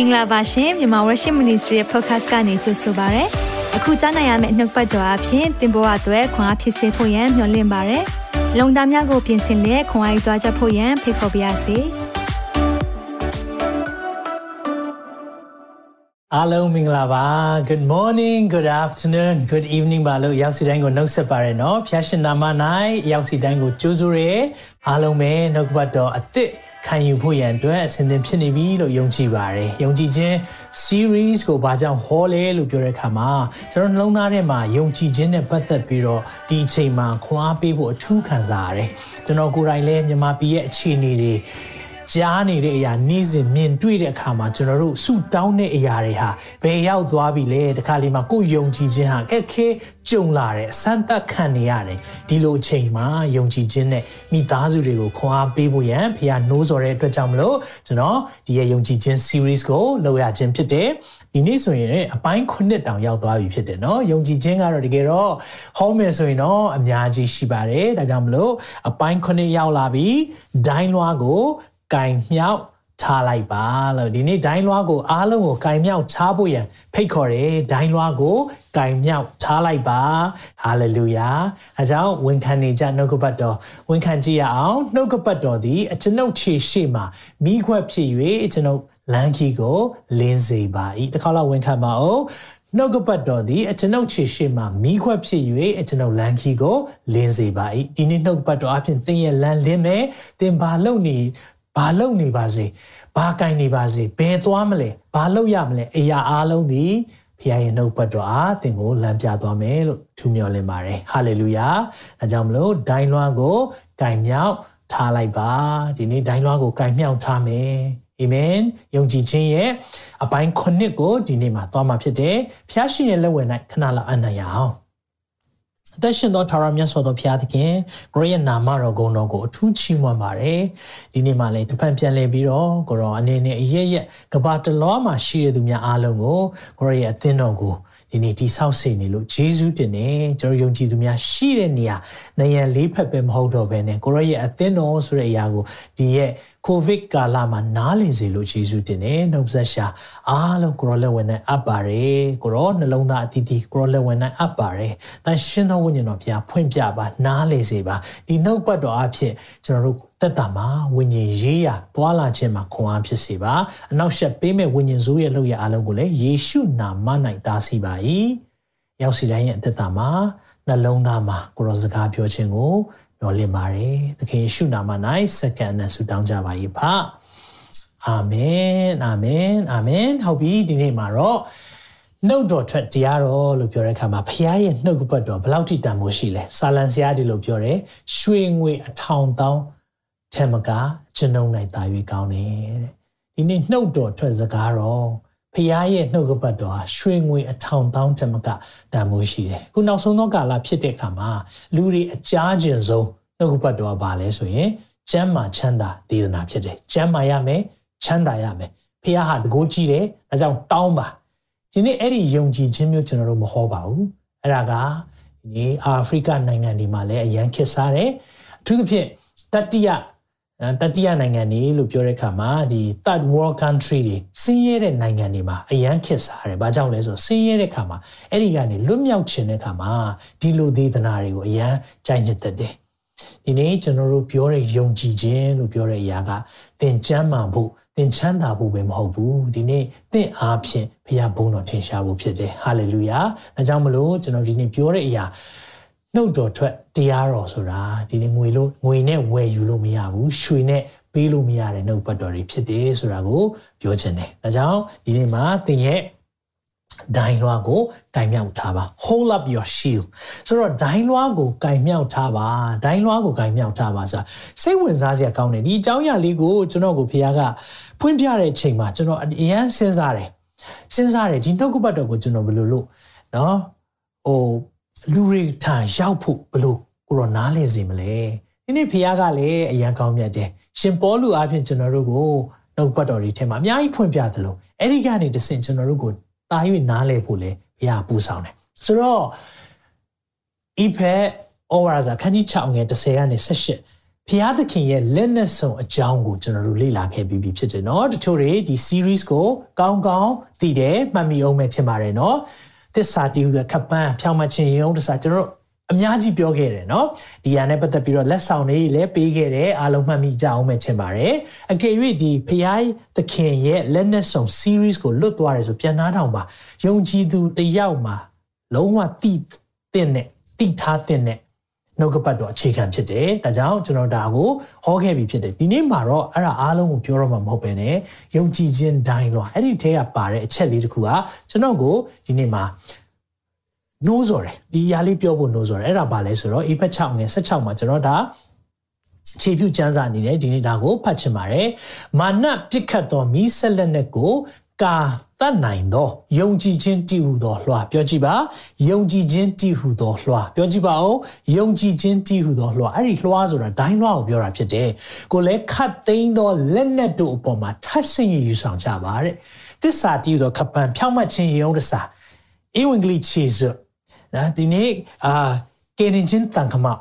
င်္ဂလာပါရှင်မြန်မာ Worship Ministry ရဲ့ podcast ကနေကြိုဆိုပါရစေ။အခုကြားနိုင်ရမယ့်နှုတ်ပတ်တော်အဖြစ်သင်ပေါ်အပ်ွယ်ခွန်အားဖြစ်စေဖို့ယံမျှဝင့်ပါရစေ။လုံတာများကိုပြင်ဆင်လက်ခွန်အားယူကြားချက်ဖို့ယံဖိတ်ခေါ်ပါရစေ။အားလုံးမင်္ဂလာပါ Good morning good afternoon good evening ပါလို့ရောက်စီတိုင်းကိုနှုတ်ဆက်ပါရနော်ဖျားရှင်နာမ၌ရောက်စီတိုင်းကိုကြိုးဆိုရဲအားလုံးပဲနှုတ်ကပတ်တော်အသစ် ခံယူဖို့ရန်အတွက်အစဉ်သင်ဖြစ်နေပြီလို့ယုံကြည်ပါတယ်။ယုံကြည်ခြင်း series ကိုဘာကြောင့်ဟောလဲလို့ပြောတဲ့အခါမှာကျွန်တော်နှလုံးသားထဲမှာယုံကြည်ခြင်းနဲ့ပတ်သက်ပြီးတော့ဒီအချိန်မှာခွန်အားပေးဖို့အထူးခံစားရတယ်။ကျွန်တော်ကိုယ်တိုင်လည်းမြန်မာပြည်ရဲ့အခြေအနေတွေ ကြားနေတဲ့အရာနေ့စဉ်မြင်တွေ့တဲ့အခါမှာကျွန်တော်တို့ဆုတောင်းတဲ့အရာတွေဟာဘယ်ရောက်သွားပြီလဲတခါလေးမှာကိုယ်ယုံကြည်ခြင်းဟာကက်ခဲကြုံလာတယ်ဆန်းသက်ခံနေရတယ်ဒီလိုအချိန်မှာယုံကြည်ခြင်းနဲ့မိသားစုတွေကိုခွန်အားပေးဖို့ရန်ဖခင်နိုးစော်တဲ့အတွက်ကြောင့်မလို့ကျွန်တော်ဒီရဲ့ယုံကြည်ခြင်း series ကိုလုပ်ရခြင်းဖြစ်တယ်ဒီနေ့ဆိုရင်အပိုင်း9တောင်ရောက်သွားပြီဖြစ်တယ်เนาะယုံကြည်ခြင်းကတော့တကယ်တော့ဟောမယ်ဆိုရင်တော့အများကြီးရှိပါတယ်ဒါကြောင့်မလို့အပိုင်း9ရောက်လာပြီဒိုင်းလွားကို ကင်မြောက်ထားလိုက်ပါလို့ဒီနေ့ဒိုင်းလွားကိုအားလုံးကိုကင်မြောက်ထားဖို့ရန်ဖိတ်ခေါ်တယ်ဒိုင်းလွားကိုကင်မြောက်ထားလိုက်ပါဟာလေလုယာအဲကြောင့်ဝန်ခံနေကြနှုတ်ကပတ်တော်ဝန်ခံကြည့်ရအောင်နှုတ်ကပတ်တော်သည်အကျွန်ုပ်ခြေရှိမှမိခွက်ဖြစ်၍ကျွန်ုပ်လမ်းကြီးကိုလင်းစေပါ၏တစ်ခါတော့ဝန်ခံပါအောင်နှုတ်ကပတ်တော်သည်အကျွန်ုပ်ခြေရှိမှမိခွက်ဖြစ်၍အကျွန်ုပ်လမ်းကြီးကိုလင်းစေပါ၏ဒီနေ့နှုတ်ကပတ်တော်အပြင်သင်ရဲ့လမ်းလင်းမယ်သင်ဘာလုပ်နေ ဘာလုပ်နေပါစေဘာကင်နေပါစေဘယ်သွားမလဲဘာလုပ်ရမလဲအရာအားလုံးဒီဖခင်ရဲ့နှုတ်ပတ်တော်အားသင်ကိုလမ်းပြသွားမယ်လို့ထူးမြော်လင်ပါတယ်ဟာလေလုယာအဲကြောင့်မလို့ဒိုင်းလွှားကိုကင်မြောက်ထားလိုက်ပါဒီနေ့ဒိုင်းလွှားကိုကင်မြောက်ထားမယ်အာမင်ယုံကြည်ခြင်းရဲ့အပိုင်းခုနှစ်ကိုဒီနေ့မှာသွားမှာဖြစ်တယ်ဖျားရှင်ရဲ့လက်ဝဲ၌ခဏလောက်အနံ့ရအောင် အသက်ရှင်သောထာဝရမြတ်စွာသောဘုရားသခင်ကိုရဲ့နာမတော်ဂုဏ်တော်ကိုအထူးချီးမွမ်းပါတယ်ဒီနေ့မှလည်းတဖန်ပြန်လည်ပြီးတော့ကိုရောအနေနဲ့အရရဲ့ကဘာတလောမှာရှိတဲ့သူများအားလုံးကိုကိုရဲ့အသင်းတော်ကိုဒီနေ့တိဆောက်စေနေလို့ဂျေဇုတင်နေကျွန်တော်ယုံကြည်သူများရှိတဲ့နေရာနေရန်လေးဖက်ပဲမဟုတ်တော့ဘဲနဲ့ကိုရောရဲ့အသင်းတော်ဆိုတဲ့အရာကိုဒီရဲ့ ကိုဗစ်ကာလမှာနားလည်စေလို့ယေရှုတင်တယ်နှုတ်ဆက်ရှာအားလုံးကိုရောလက်ဝင်နဲ့အပ်ပါတယ်ကိုရောနှလုံးသားအတီးတီးကိုရောလက်ဝင်နဲ့အပ်ပါတယ်တန်ရှင်းသောဝိညာဉ်တော်ဘုရားဖွင့်ပြပါနားလည်စေပါဒီနှုတ်ပတ်တော်အဖြစ်ကျွန်တော်တို့တက်တာမှာဝိညာဉ်ရေးရပွာလာခြင်းမှာခွန်အားဖြစ်စေပါအနောက်ရှက်ပေးမဲ့ဝိညာဉ်စိုးရဲ့လုပ်ရအားလုံးကိုလည်းယေရှုနာမ၌တားဆီးပါ၏ရောက်စီတိုင်းရဲ့အသက်တာမှာနှလုံးသားမှာကိုရောစကားပြောခြင်းကို မျှော်လင့်ပါတယ်သခင်ယေရှုနာမ၌စက္ကန့်နဲ့ဆုတောင်းကြပါ၏ဖအာမင်အာမင်အာမင်ဟုတ်ပြီဒီနေ့မှာတော့နှုတ်တော်ထွက်တရားတော်လို့ပြောတဲ့အခါမှာဘုရားရဲ့နှုတ်ကပတ်တော်ဘယ်လောက်ထိတန်ဖိုးရှိလဲဆာလံစရာဒီလိုပြောတယ်ရွှေငွေအထောင်တောင်းထဲမကကျွန်ုံနိုင်တာ၍ကောင်းတယ်တဲ့ဒီနေ့နှုတ်တော်ထွက်စကားတော် ဖခင်ရဲ့နှုတ်ကပတ်တော်ဟာရွှေငွေအထောင်တောင်းထက်မကတန်ဖိုးရှိတယ်။ခုနောက်ဆုံးသောကာလဖြစ်တဲ့အခါမှာလူတွေအကြားကျင်ဆုံးနှုတ်ကပတ်တော်ကဘာလဲဆိုရင်ကျမ်းမာချမ်းသာဒေသနာဖြစ်တယ်။ကျမ်းမာရမယ်ချမ်းသာရမယ်။ဖခင်ဟာတကိုးကြည့်တယ်။ဒါကြောင့်တောင်းပါ။ဒီနေ့အဲ့ဒီယုံကြည်ခြင်းမျိုးကျွန်တော်တို့မဟောပါဘူး။အဲ့ဒါကဒီအာဖရိကနိုင်ငံတွေမှာလည်းအရန်ခစ်စားတယ်။အထူးသဖြင့်တတိယ တတိယနိုင်ငံတွေလို့ပြောတဲ့အခါမှာဒီ third world country တွေဆင်းရဲတဲ့နိုင်ငံတွေမှာအရန်ခစ်စားတယ်။ဘာကြောင့်လဲဆိုဆင်းရဲတဲ့အခါမှာအဲ့ဒီကနေလွတ်မြောက်ခြင်းတဲ့အခါမှာဒီလိုဒေသနာတွေကိုအရန်ကြိုက်နှစ်သက်တယ်။ဒီနေ့ကျွန်တော်တို့ပြောတဲ့ယုံကြည်ခြင်းလို့ပြောတဲ့အရာကသင်ချမ်းသာဖို့သင်ချမ်းသာဖို့ပဲမဟုတ်ဘူး။ဒီနေ့သင်အားဖြင့်ဘုရားဘုန်းတော်ထင်ရှားဖို့ဖြစ်တယ်။ဟာလေလုယာ။ဒါကြောင့်မလို့ကျွန်တော်ဒီနေ့ပြောတဲ့အရာ နှုတ်တော်ထွက်တရားတော်ဆိုတာဒီနေ့ငွေလို့ငွေနဲ့ဝယ်ယူလို့မရဘူးရွှေနဲ့ပေးလို့မရတဲ့နှုတ်ပတ်တော်တွေဖြစ်တယ်ဆိုတာကိုပြောချင်တယ်။ဒါကြောင့်ဒီနေ့မှာသင်ရဲ့ဒိုင်းလွှားကိုကင်မြောက်ထားပါ hold up your shield ဆိုတော့ဒိုင်းလွှားကိုကင်မြောက်ထားပါဒိုင်းလွှားကိုကင်မြောက်ထားပါဆိုတာစိတ်ဝင်စားစရာကောင်းတယ်ဒီအကြောင်းအရာလေးကိုကျွန်တော်ကိုဖေကဖွင့်ပြတဲ့အချိန်မှာကျွန်တော်အရန်စဉ်းစားတယ်စဉ်းစားတယ်ဒီနှုတ်ကပတ်တော်ကိုကျွန်တော်ဘယ်လိုလုပ်နော်ဟို လူတွေထံရောက်ဖို့ဘလို့ကိုရောနားလည်စေမလဲဒီနေ့ဖခင်ကလည်းအရန်ကောင်းမြတ်တယ်ရှင်ပေါလုအပြင်ကျွန်တော်တို့ကိုနှုတ်ပတ်တော်တွေထဲမှာအများကြီးဖွင့်ပြသလိုအဲ့ဒီကနေတဆင့်ကျွန်တော်တို့ကိုတာ၍နားလည်ဖို့လည်းဘုရားပူဆောင်တယ်ဆိုတော့ဤဖက်ဩဝါဒစာခန်းကြီး6ငယ်30ကနေ18 ဖျားသခင်ရဲ့လက်နက်ဆောင်အကြောင်းကိုကျွန်တော်တို့လေ့လာခဲ့ပြီးပြီဖြစ်တယ်เนาะတချို့တွေဒီ series ကိုကောင်းကောင်းသိတယ်မှတ်မိအောင်မဲ့ထင်ပါတယ်เนาะ သစ္စာတီးဟူတဲ့ခပန်းဖြောင်းမချင်းရုံတစားကျွန်တော်တို့အများကြီးပြောခဲ့တယ်เนาะဒီဟာနဲ့ပတ်သက်ပြီးတော့လက်ဆောင်တွေလည်းပေးခဲ့တယ်အားလုံးမှတ်မိကြအောင်မဲ့ထင်ပါတယ်အကယ်၍ဒီဖျားသခင်ရဲ့လက်နက်ဆောင် series ကိုလွတ်သွားတယ်ဆိုပြန်နားထောင်ပါယုံကြည်သူတယောက်မှာလုံးဝတိတဲ့နဲ့တိထားတဲ့နဲ့ နှုတ်ကပတ်တော်အခြေခံဖြစ်တယ်။ဒါကြောင့်ကျွန်တော်ဒါကိုဟောခဲ့ပြီးဖြစ်တယ်။ဒီနေ့မှာတော့အဲ့ဒါအားလုံးကိုပြောရမှာမဟုတ်ပဲねယုံကြည်ခြင်းတိုင်းလောအဲ့ဒီထဲကပါတဲ့အချက်လေးတစ်ခုကကျွန်တော်ကိုဒီနေ့မှာနိုးစော်တယ်ဒီအရာလေးပြောဖို့နိုးစော်တယ်အဲ့ဒါဘာလဲဆိုတော့အေဖက်6ငယ်16မှာကျွန်တော်ဒါခြေပြုကျမ်းစာအနေနဲ့ဒီနေ့ဒါကိုဖတ်ချင်ပါတယ်။မာနပြစ်ခတ်သောမိဆက်လက်နဲ့ကို ကာတတ်နိုင်သောယုံကြည်ခြင်းတည်ဟူသောလွှာပြောကြည့်ပါယုံကြည်ခြင်းတည်ဟူသောလွှာပြောကြည့်ပါဦးယုံကြည်ခြင်းတည်ဟူသောလွှာအဲ့ဒီလွှာဆိုတာဒိုင်းလွှာကိုပြောတာဖြစ်တယ်ကိုလည်းခတ်သိမ်းသောလက်နက်တို့အပေါ်မှာထပ်ဆင့်ယူဆောင်ကြပါတဲ့သစ္စာတည်ဟူသောခပန်ဖြောင့်မတ်ခြင်းယုံတစာဧဝံဂေလိခြေစွနော်ဒီနေ့အာကေရင်ချင်းတန်ခမောက်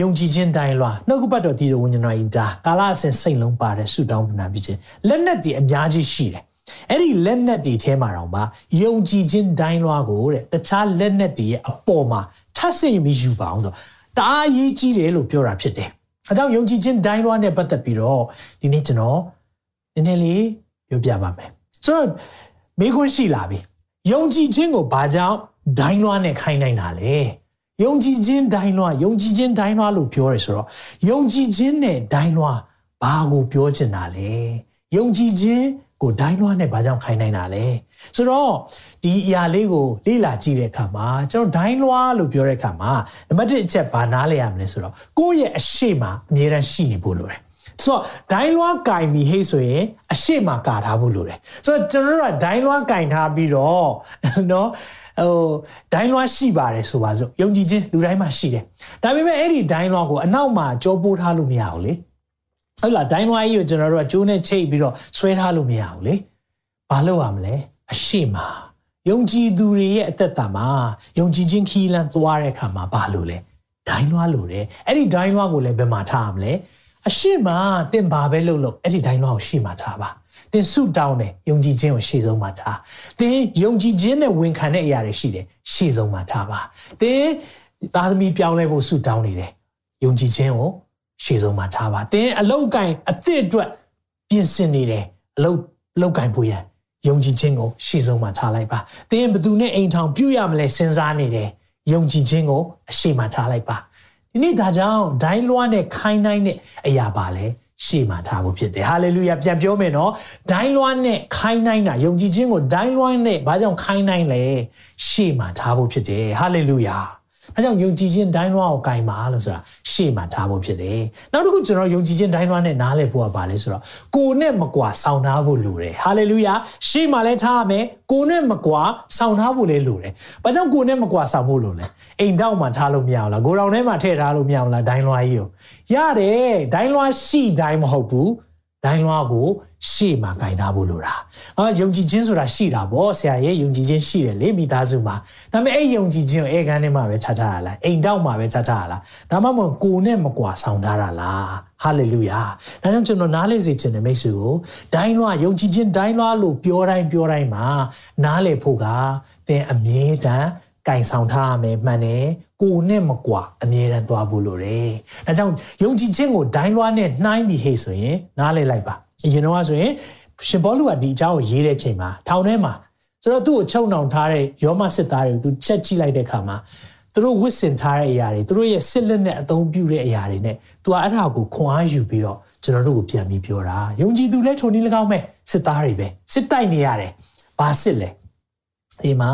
ယုံကြည်ခြင်းတိုင်းလွှာနှုတ်ကပတ်တော်တည်တော်ဝိညာဉ်တော်ဤဒါကာလအစဉ်စိတ်လုံးပါတဲ့ဆုတောင်းပနာပြီးခြင်းလက်နက်တွေအများကြီးရှိတယ် အဲ့ဒီလက်နက်တွေထဲမှာတော့ပါယုံကြည်ခြင်းဒိုင်းလွှားကိုတဲ့တခြားလက်နက်တွေရဲ့အပေါ်မှာထပ်ဆင့်ပြီးယူပါအောင်ဆိုတအားရေးကြီးတယ်လို့ပြောတာဖြစ်တယ်။အဲကြောင့်ယုံကြည်ခြင်းဒိုင်းလွှားနဲ့ပတ်သက်ပြီးတော့ဒီနေ့ကျွန်တော်နည်းနည်းလေးပြောပြပါမယ်။ဆိုတော့မိခွန်းရှိလာပြီ။ယုံကြည်ခြင်းကိုဘာကြောင့်ဒိုင်းလွှားနဲ့ခိုင်းနိုင်တာလဲ။ယုံကြည်ခြင်းဒိုင်းလွှားယုံကြည်ခြင်းဒိုင်းလွှားလို့ပြောရဲဆိုတော့ယုံကြည်ခြင်းနဲ့ဒိုင်းလွှားဘာကိုပြောချင်တာလဲ။ယုံကြည်ခြင်း ကိုဒိုင်းလွှားနဲ့ဘာကြောင့်ခိုင်းနိုင်တာလဲဆိုတော့ဒီအရာလေးကိုလေ့လာကြည့်တဲ့အခါမှာကျွန်တော်ဒိုင်းလွှားလို့ပြောတဲ့အခါမှာနံပါတ်1အချက်ဘာနားလဲရမလဲဆိုတော့ကိုယ့်ရဲ့အရှိမအမြဲတမ်းရှိနေဖို့လိုတယ်ဆိုတော့ဒိုင်းလွှားကင်ပြီးဟိဆိုရင်အရှိမကာထားဖို့လိုတယ်ဆိုတော့ကျွန်တော်တို့ကဒိုင်းလွှားကင်ထားပြီးတော့เนาะဟိုဒိုင်းလွှားရှိပါတယ်ဆိုပါစို့ယုံကြည်ခြင်းလူတိုင်းမှာရှိတယ်ဒါပေမဲ့အဲ့ဒီဒိုင်းလွှားကိုအနောက်မှာကြောပိုးထားလို့မရဘူးလေ ဟုတ်လားဒိုင်းဝိုင်းကြီးကိုကျွန်တော်တို့ကကျိုးနဲ့ချိတ်ပြီးတော့ဆွဲထားလို့မရဘူးလေဘာလုပ်ရမလဲအရှိမယုံကြည်သူတွေရဲ့အသက်တာမှာယုံကြည်ခြင်းခီးလန်းသွားတဲ့အခါမှာဘာလို့လဲဒိုင်းလွားလို့တယ်အဲ့ဒီဒိုင်းလွားကိုလည်းဘယ်မှာထားရမလဲအရှိမတင်ဘာပဲလုပ်လို့အဲ့ဒီဒိုင်းလွားကိုရှေ့မှာထားပါသင်ဆုတောင်းတယ်ယုံကြည်ခြင်းကိုရှေ့ဆုံးမှာထားသင်ယုံကြည်ခြင်းနဲ့ဝန်ခံတဲ့အရာတွေရှိတယ်ရှေ့ဆုံးမှာထားပါသင်သားသမီးပြောင်းလဲဖို့ဆုတောင်းနေတယ်ယုံကြည်ခြင်းကို ရှေ့ဆုံးမှာထားပါသင်အလောက်ကင်အသစ်အတွက်ပြင်ဆင်နေတယ်အလောက်လောက်ကင်ဖို့ရန်ယုံကြည်ခြင်းကိုရှေ့ဆုံးမှာထားလိုက်ပါသင်ဘယ်သူနဲ့အိမ်ထောင်ပြုရမလဲစဉ်းစားနေတယ်ယုံကြည်ခြင်းကိုအရှိမထားလိုက်ပါဒီနေ့ဒါကြောင့်ဒိုင်းလွှားနဲ့ခိုင်းနိုင်တဲ့အရာပါလဲရှေ့မှာထားဖို့ဖြစ်တယ်ဟာလေလုယာပြန်ပြောမယ်နော်ဒိုင်းလွှားနဲ့ခိုင်းနိုင်တာယုံကြည်ခြင်းကိုဒိုင်းလွှားနဲ့ဘာကြောင့်ခိုင်းနိုင်လဲရှေ့မှာထားဖို့ဖြစ်တယ်ဟာလေလုယာ အဲကြောင့်ယုံကြည်ခြင်းဒိုင်းလွှားကိုကင်ပါလို့ဆိုတာရှေ့မှာထားဖို့ဖြစ်တယ်။နောက်တစ်ခုကျွန်တော်ယုံကြည်ခြင်းဒိုင်းလွှားနဲ့နားလည်ဖို့ကပါလဲဆိုတော့ကိုနဲ့မကွာဆောင်ထားဖို့လိုတယ်။ဟာလေလုယာရှေ့မှာလည်းထားရမယ်။ကိုနဲ့မကွာဆောင်ထားဖို့လည်းလိုတယ်။ဘာကြောင့်ကိုနဲ့မကွာဆောင်ဖို့လိုလဲ။အိမ်တောက်မှာထားလို့မရဘူးလား။ကိုတော်ထဲမှာထည့်ထားလို့မရဘူးလားဒိုင်းလွှားကြီးကို။ရတယ်ဒိုင်းလွှားရှိဒိုင်းမဟုတ်ဘူး။ဒိုင်းလွှားကို ရှေ့မှာဂိုင်ထားဖို့လိုတာ။ဟာယုံကြည်ခြင်းဆိုတာရှိတာပေါ့ဆရာရဲ့ယုံကြည်ခြင်းရှိတယ်လေမိသားစုမှာ။ဒါပေမဲ့အဲ့ယုံကြည်ခြင်းကိုအဲခန်းထဲမှာပဲထားထားရလား။အိမ်တောက်မှာပဲထားထားရလား။ဒါမှမဟုတ်ကိုယ်နဲ့မကွာဆောင်ထားတာလား။ဟာလေလုယာ။ဒါကြောင့်ကျွန်တော်နားလေစေခြင်းနဲ့မိတ်ဆွေကိုဒိုင်းလွှာယုံကြည်ခြင်းဒိုင်းလွှာလို့ပြောတိုင်းပြောတိုင်းမှာနားလေဖို့ကသင်အမြဲတမ်းကင်ဆောင်ထားရမယ်မှန်တယ်ကိုနဲ့မကွာအမြဲတမ်းသွားဖို့လိုတယ်။ဒါကြောင့်ယုံကြည်ခြင်းကိုဒိုင်းလွှာနဲ့နှိုင်းပြီးဟေ့ဆိုရင်နားလေလိုက်ပါ။ အရင်တော့ဆိုရင်ရှင်ဘောလူကဒီအကြောင်းကိုရေးတဲ့ချိန်မှာထောင်ထဲမှာဆိုတော့သူ့ကိုချုပ်နှောင်ထားတဲ့ယောမစစ်သားတွေကိုသူချက်ကြည့်လိုက်တဲ့အခါမှာသူတို့ဝစ်စင်ထားတဲ့အရာတွေသူတို့ရဲ့စစ်လက်နဲ့အသုံးပြုတဲ့အရာတွေနဲ့သူကအဲ့ဒါကိုခွန်အားယူပြီးတော့ကျွန်တော်တို့ကိုပြန်ပြီးပြောတာယုံကြည်သူလည်းထုံနည်း၎င်းပဲစစ်သားတွေပဲစစ်တိုက်နေရတယ်ဘာစစ်လဲဒီမှာ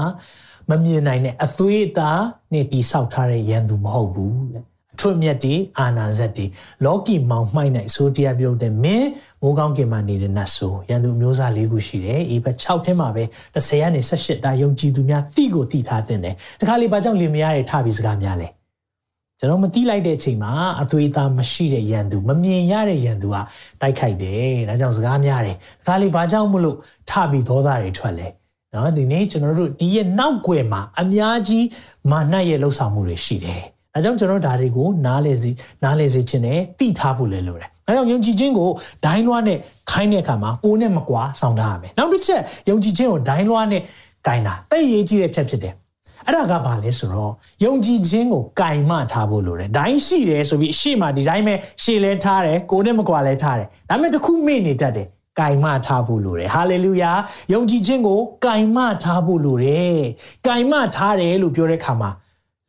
မမြင်နိုင်တဲ့အသွေးအသားနဲ့တိဆောက်ထားတဲ့ရန်သူမဟုတ်ဘူးတဲ့အ ထွတ်မြတ်တွေအာနာဇက်တွေလောကီမောင်မှိုက်နိုင်ဆိုတရားပြုတ်တဲ့မင်းမိုးကောင်းကင်မှာနေတဲ့နတ်ဆိုရန်သူမျိုးစား၄ခုရှိတယ်။အေဘက်6ထဲမှာပဲ30ကနေ18တာယုံကြည်သူများတိကိုတိထားတဲ့တယ်။တခါလေဘာကြောင့်လင်မယားတွေထပြီးစကားများလဲ။ကျွန်တော်မတိလိုက်တဲ့အချိန်မှာအသွေးသားမရှိတဲ့ရန်သူမမြင်ရတဲ့ရန်သူကတိုက်ခိုက်တယ်။ဒါကြောင့်စကားများတယ်။တခါလေဘာကြောင့်မလို့ထပြီးဒေါသတွေထွက်လဲ။နော်ဒီနေ့ကျွန်တော်တို့ဒီရဲ့နောက်ွယ်မှာအများကြီးမာနရဲ့လှုပ်ဆောင်မှုတွေရှိတယ်။ ဒါကြောင့်ကျွန်တော်ဒါတွေကိုနားလေစီနားလေစေခြင်းနဲ့သိထားဖို့လည်းလိုတယ်။အဲကြောင့်ယုံကြည်ခြင်းကိုဒိုင်းလွှားနဲ့ခိုင်းတဲ့အခါမှာကိုယ်နဲ့မကွာဆောင်ထားရမယ်။နောက်တစ်ချက်ယုံကြည်ခြင်းကိုဒိုင်းလွှားနဲ့ဂိုင်းတာတိတ်ရေးကြီးတဲ့ချက်ဖြစ်တယ်။အဲ့ဒါကဘာလဲဆိုတော့ယုံကြည်ခြင်းကိုကင်မထားဖို့လိုတယ်။ဒိုင်းရှိတယ်ဆိုပြီးအရှိမှဒီတိုင်းပဲရှေ့လဲထားတယ်ကိုယ်နဲ့မကွာလဲထားတယ်။ဒါပေမဲ့တစ်ခုမေ့နေတတ်တယ်။ကင်မထားဖို့လိုတယ်ဟာလေလုယာယုံကြည်ခြင်းကိုကင်မထားဖို့လိုတယ်ကင်မထားတယ်လို့ပြောတဲ့အခါမှာ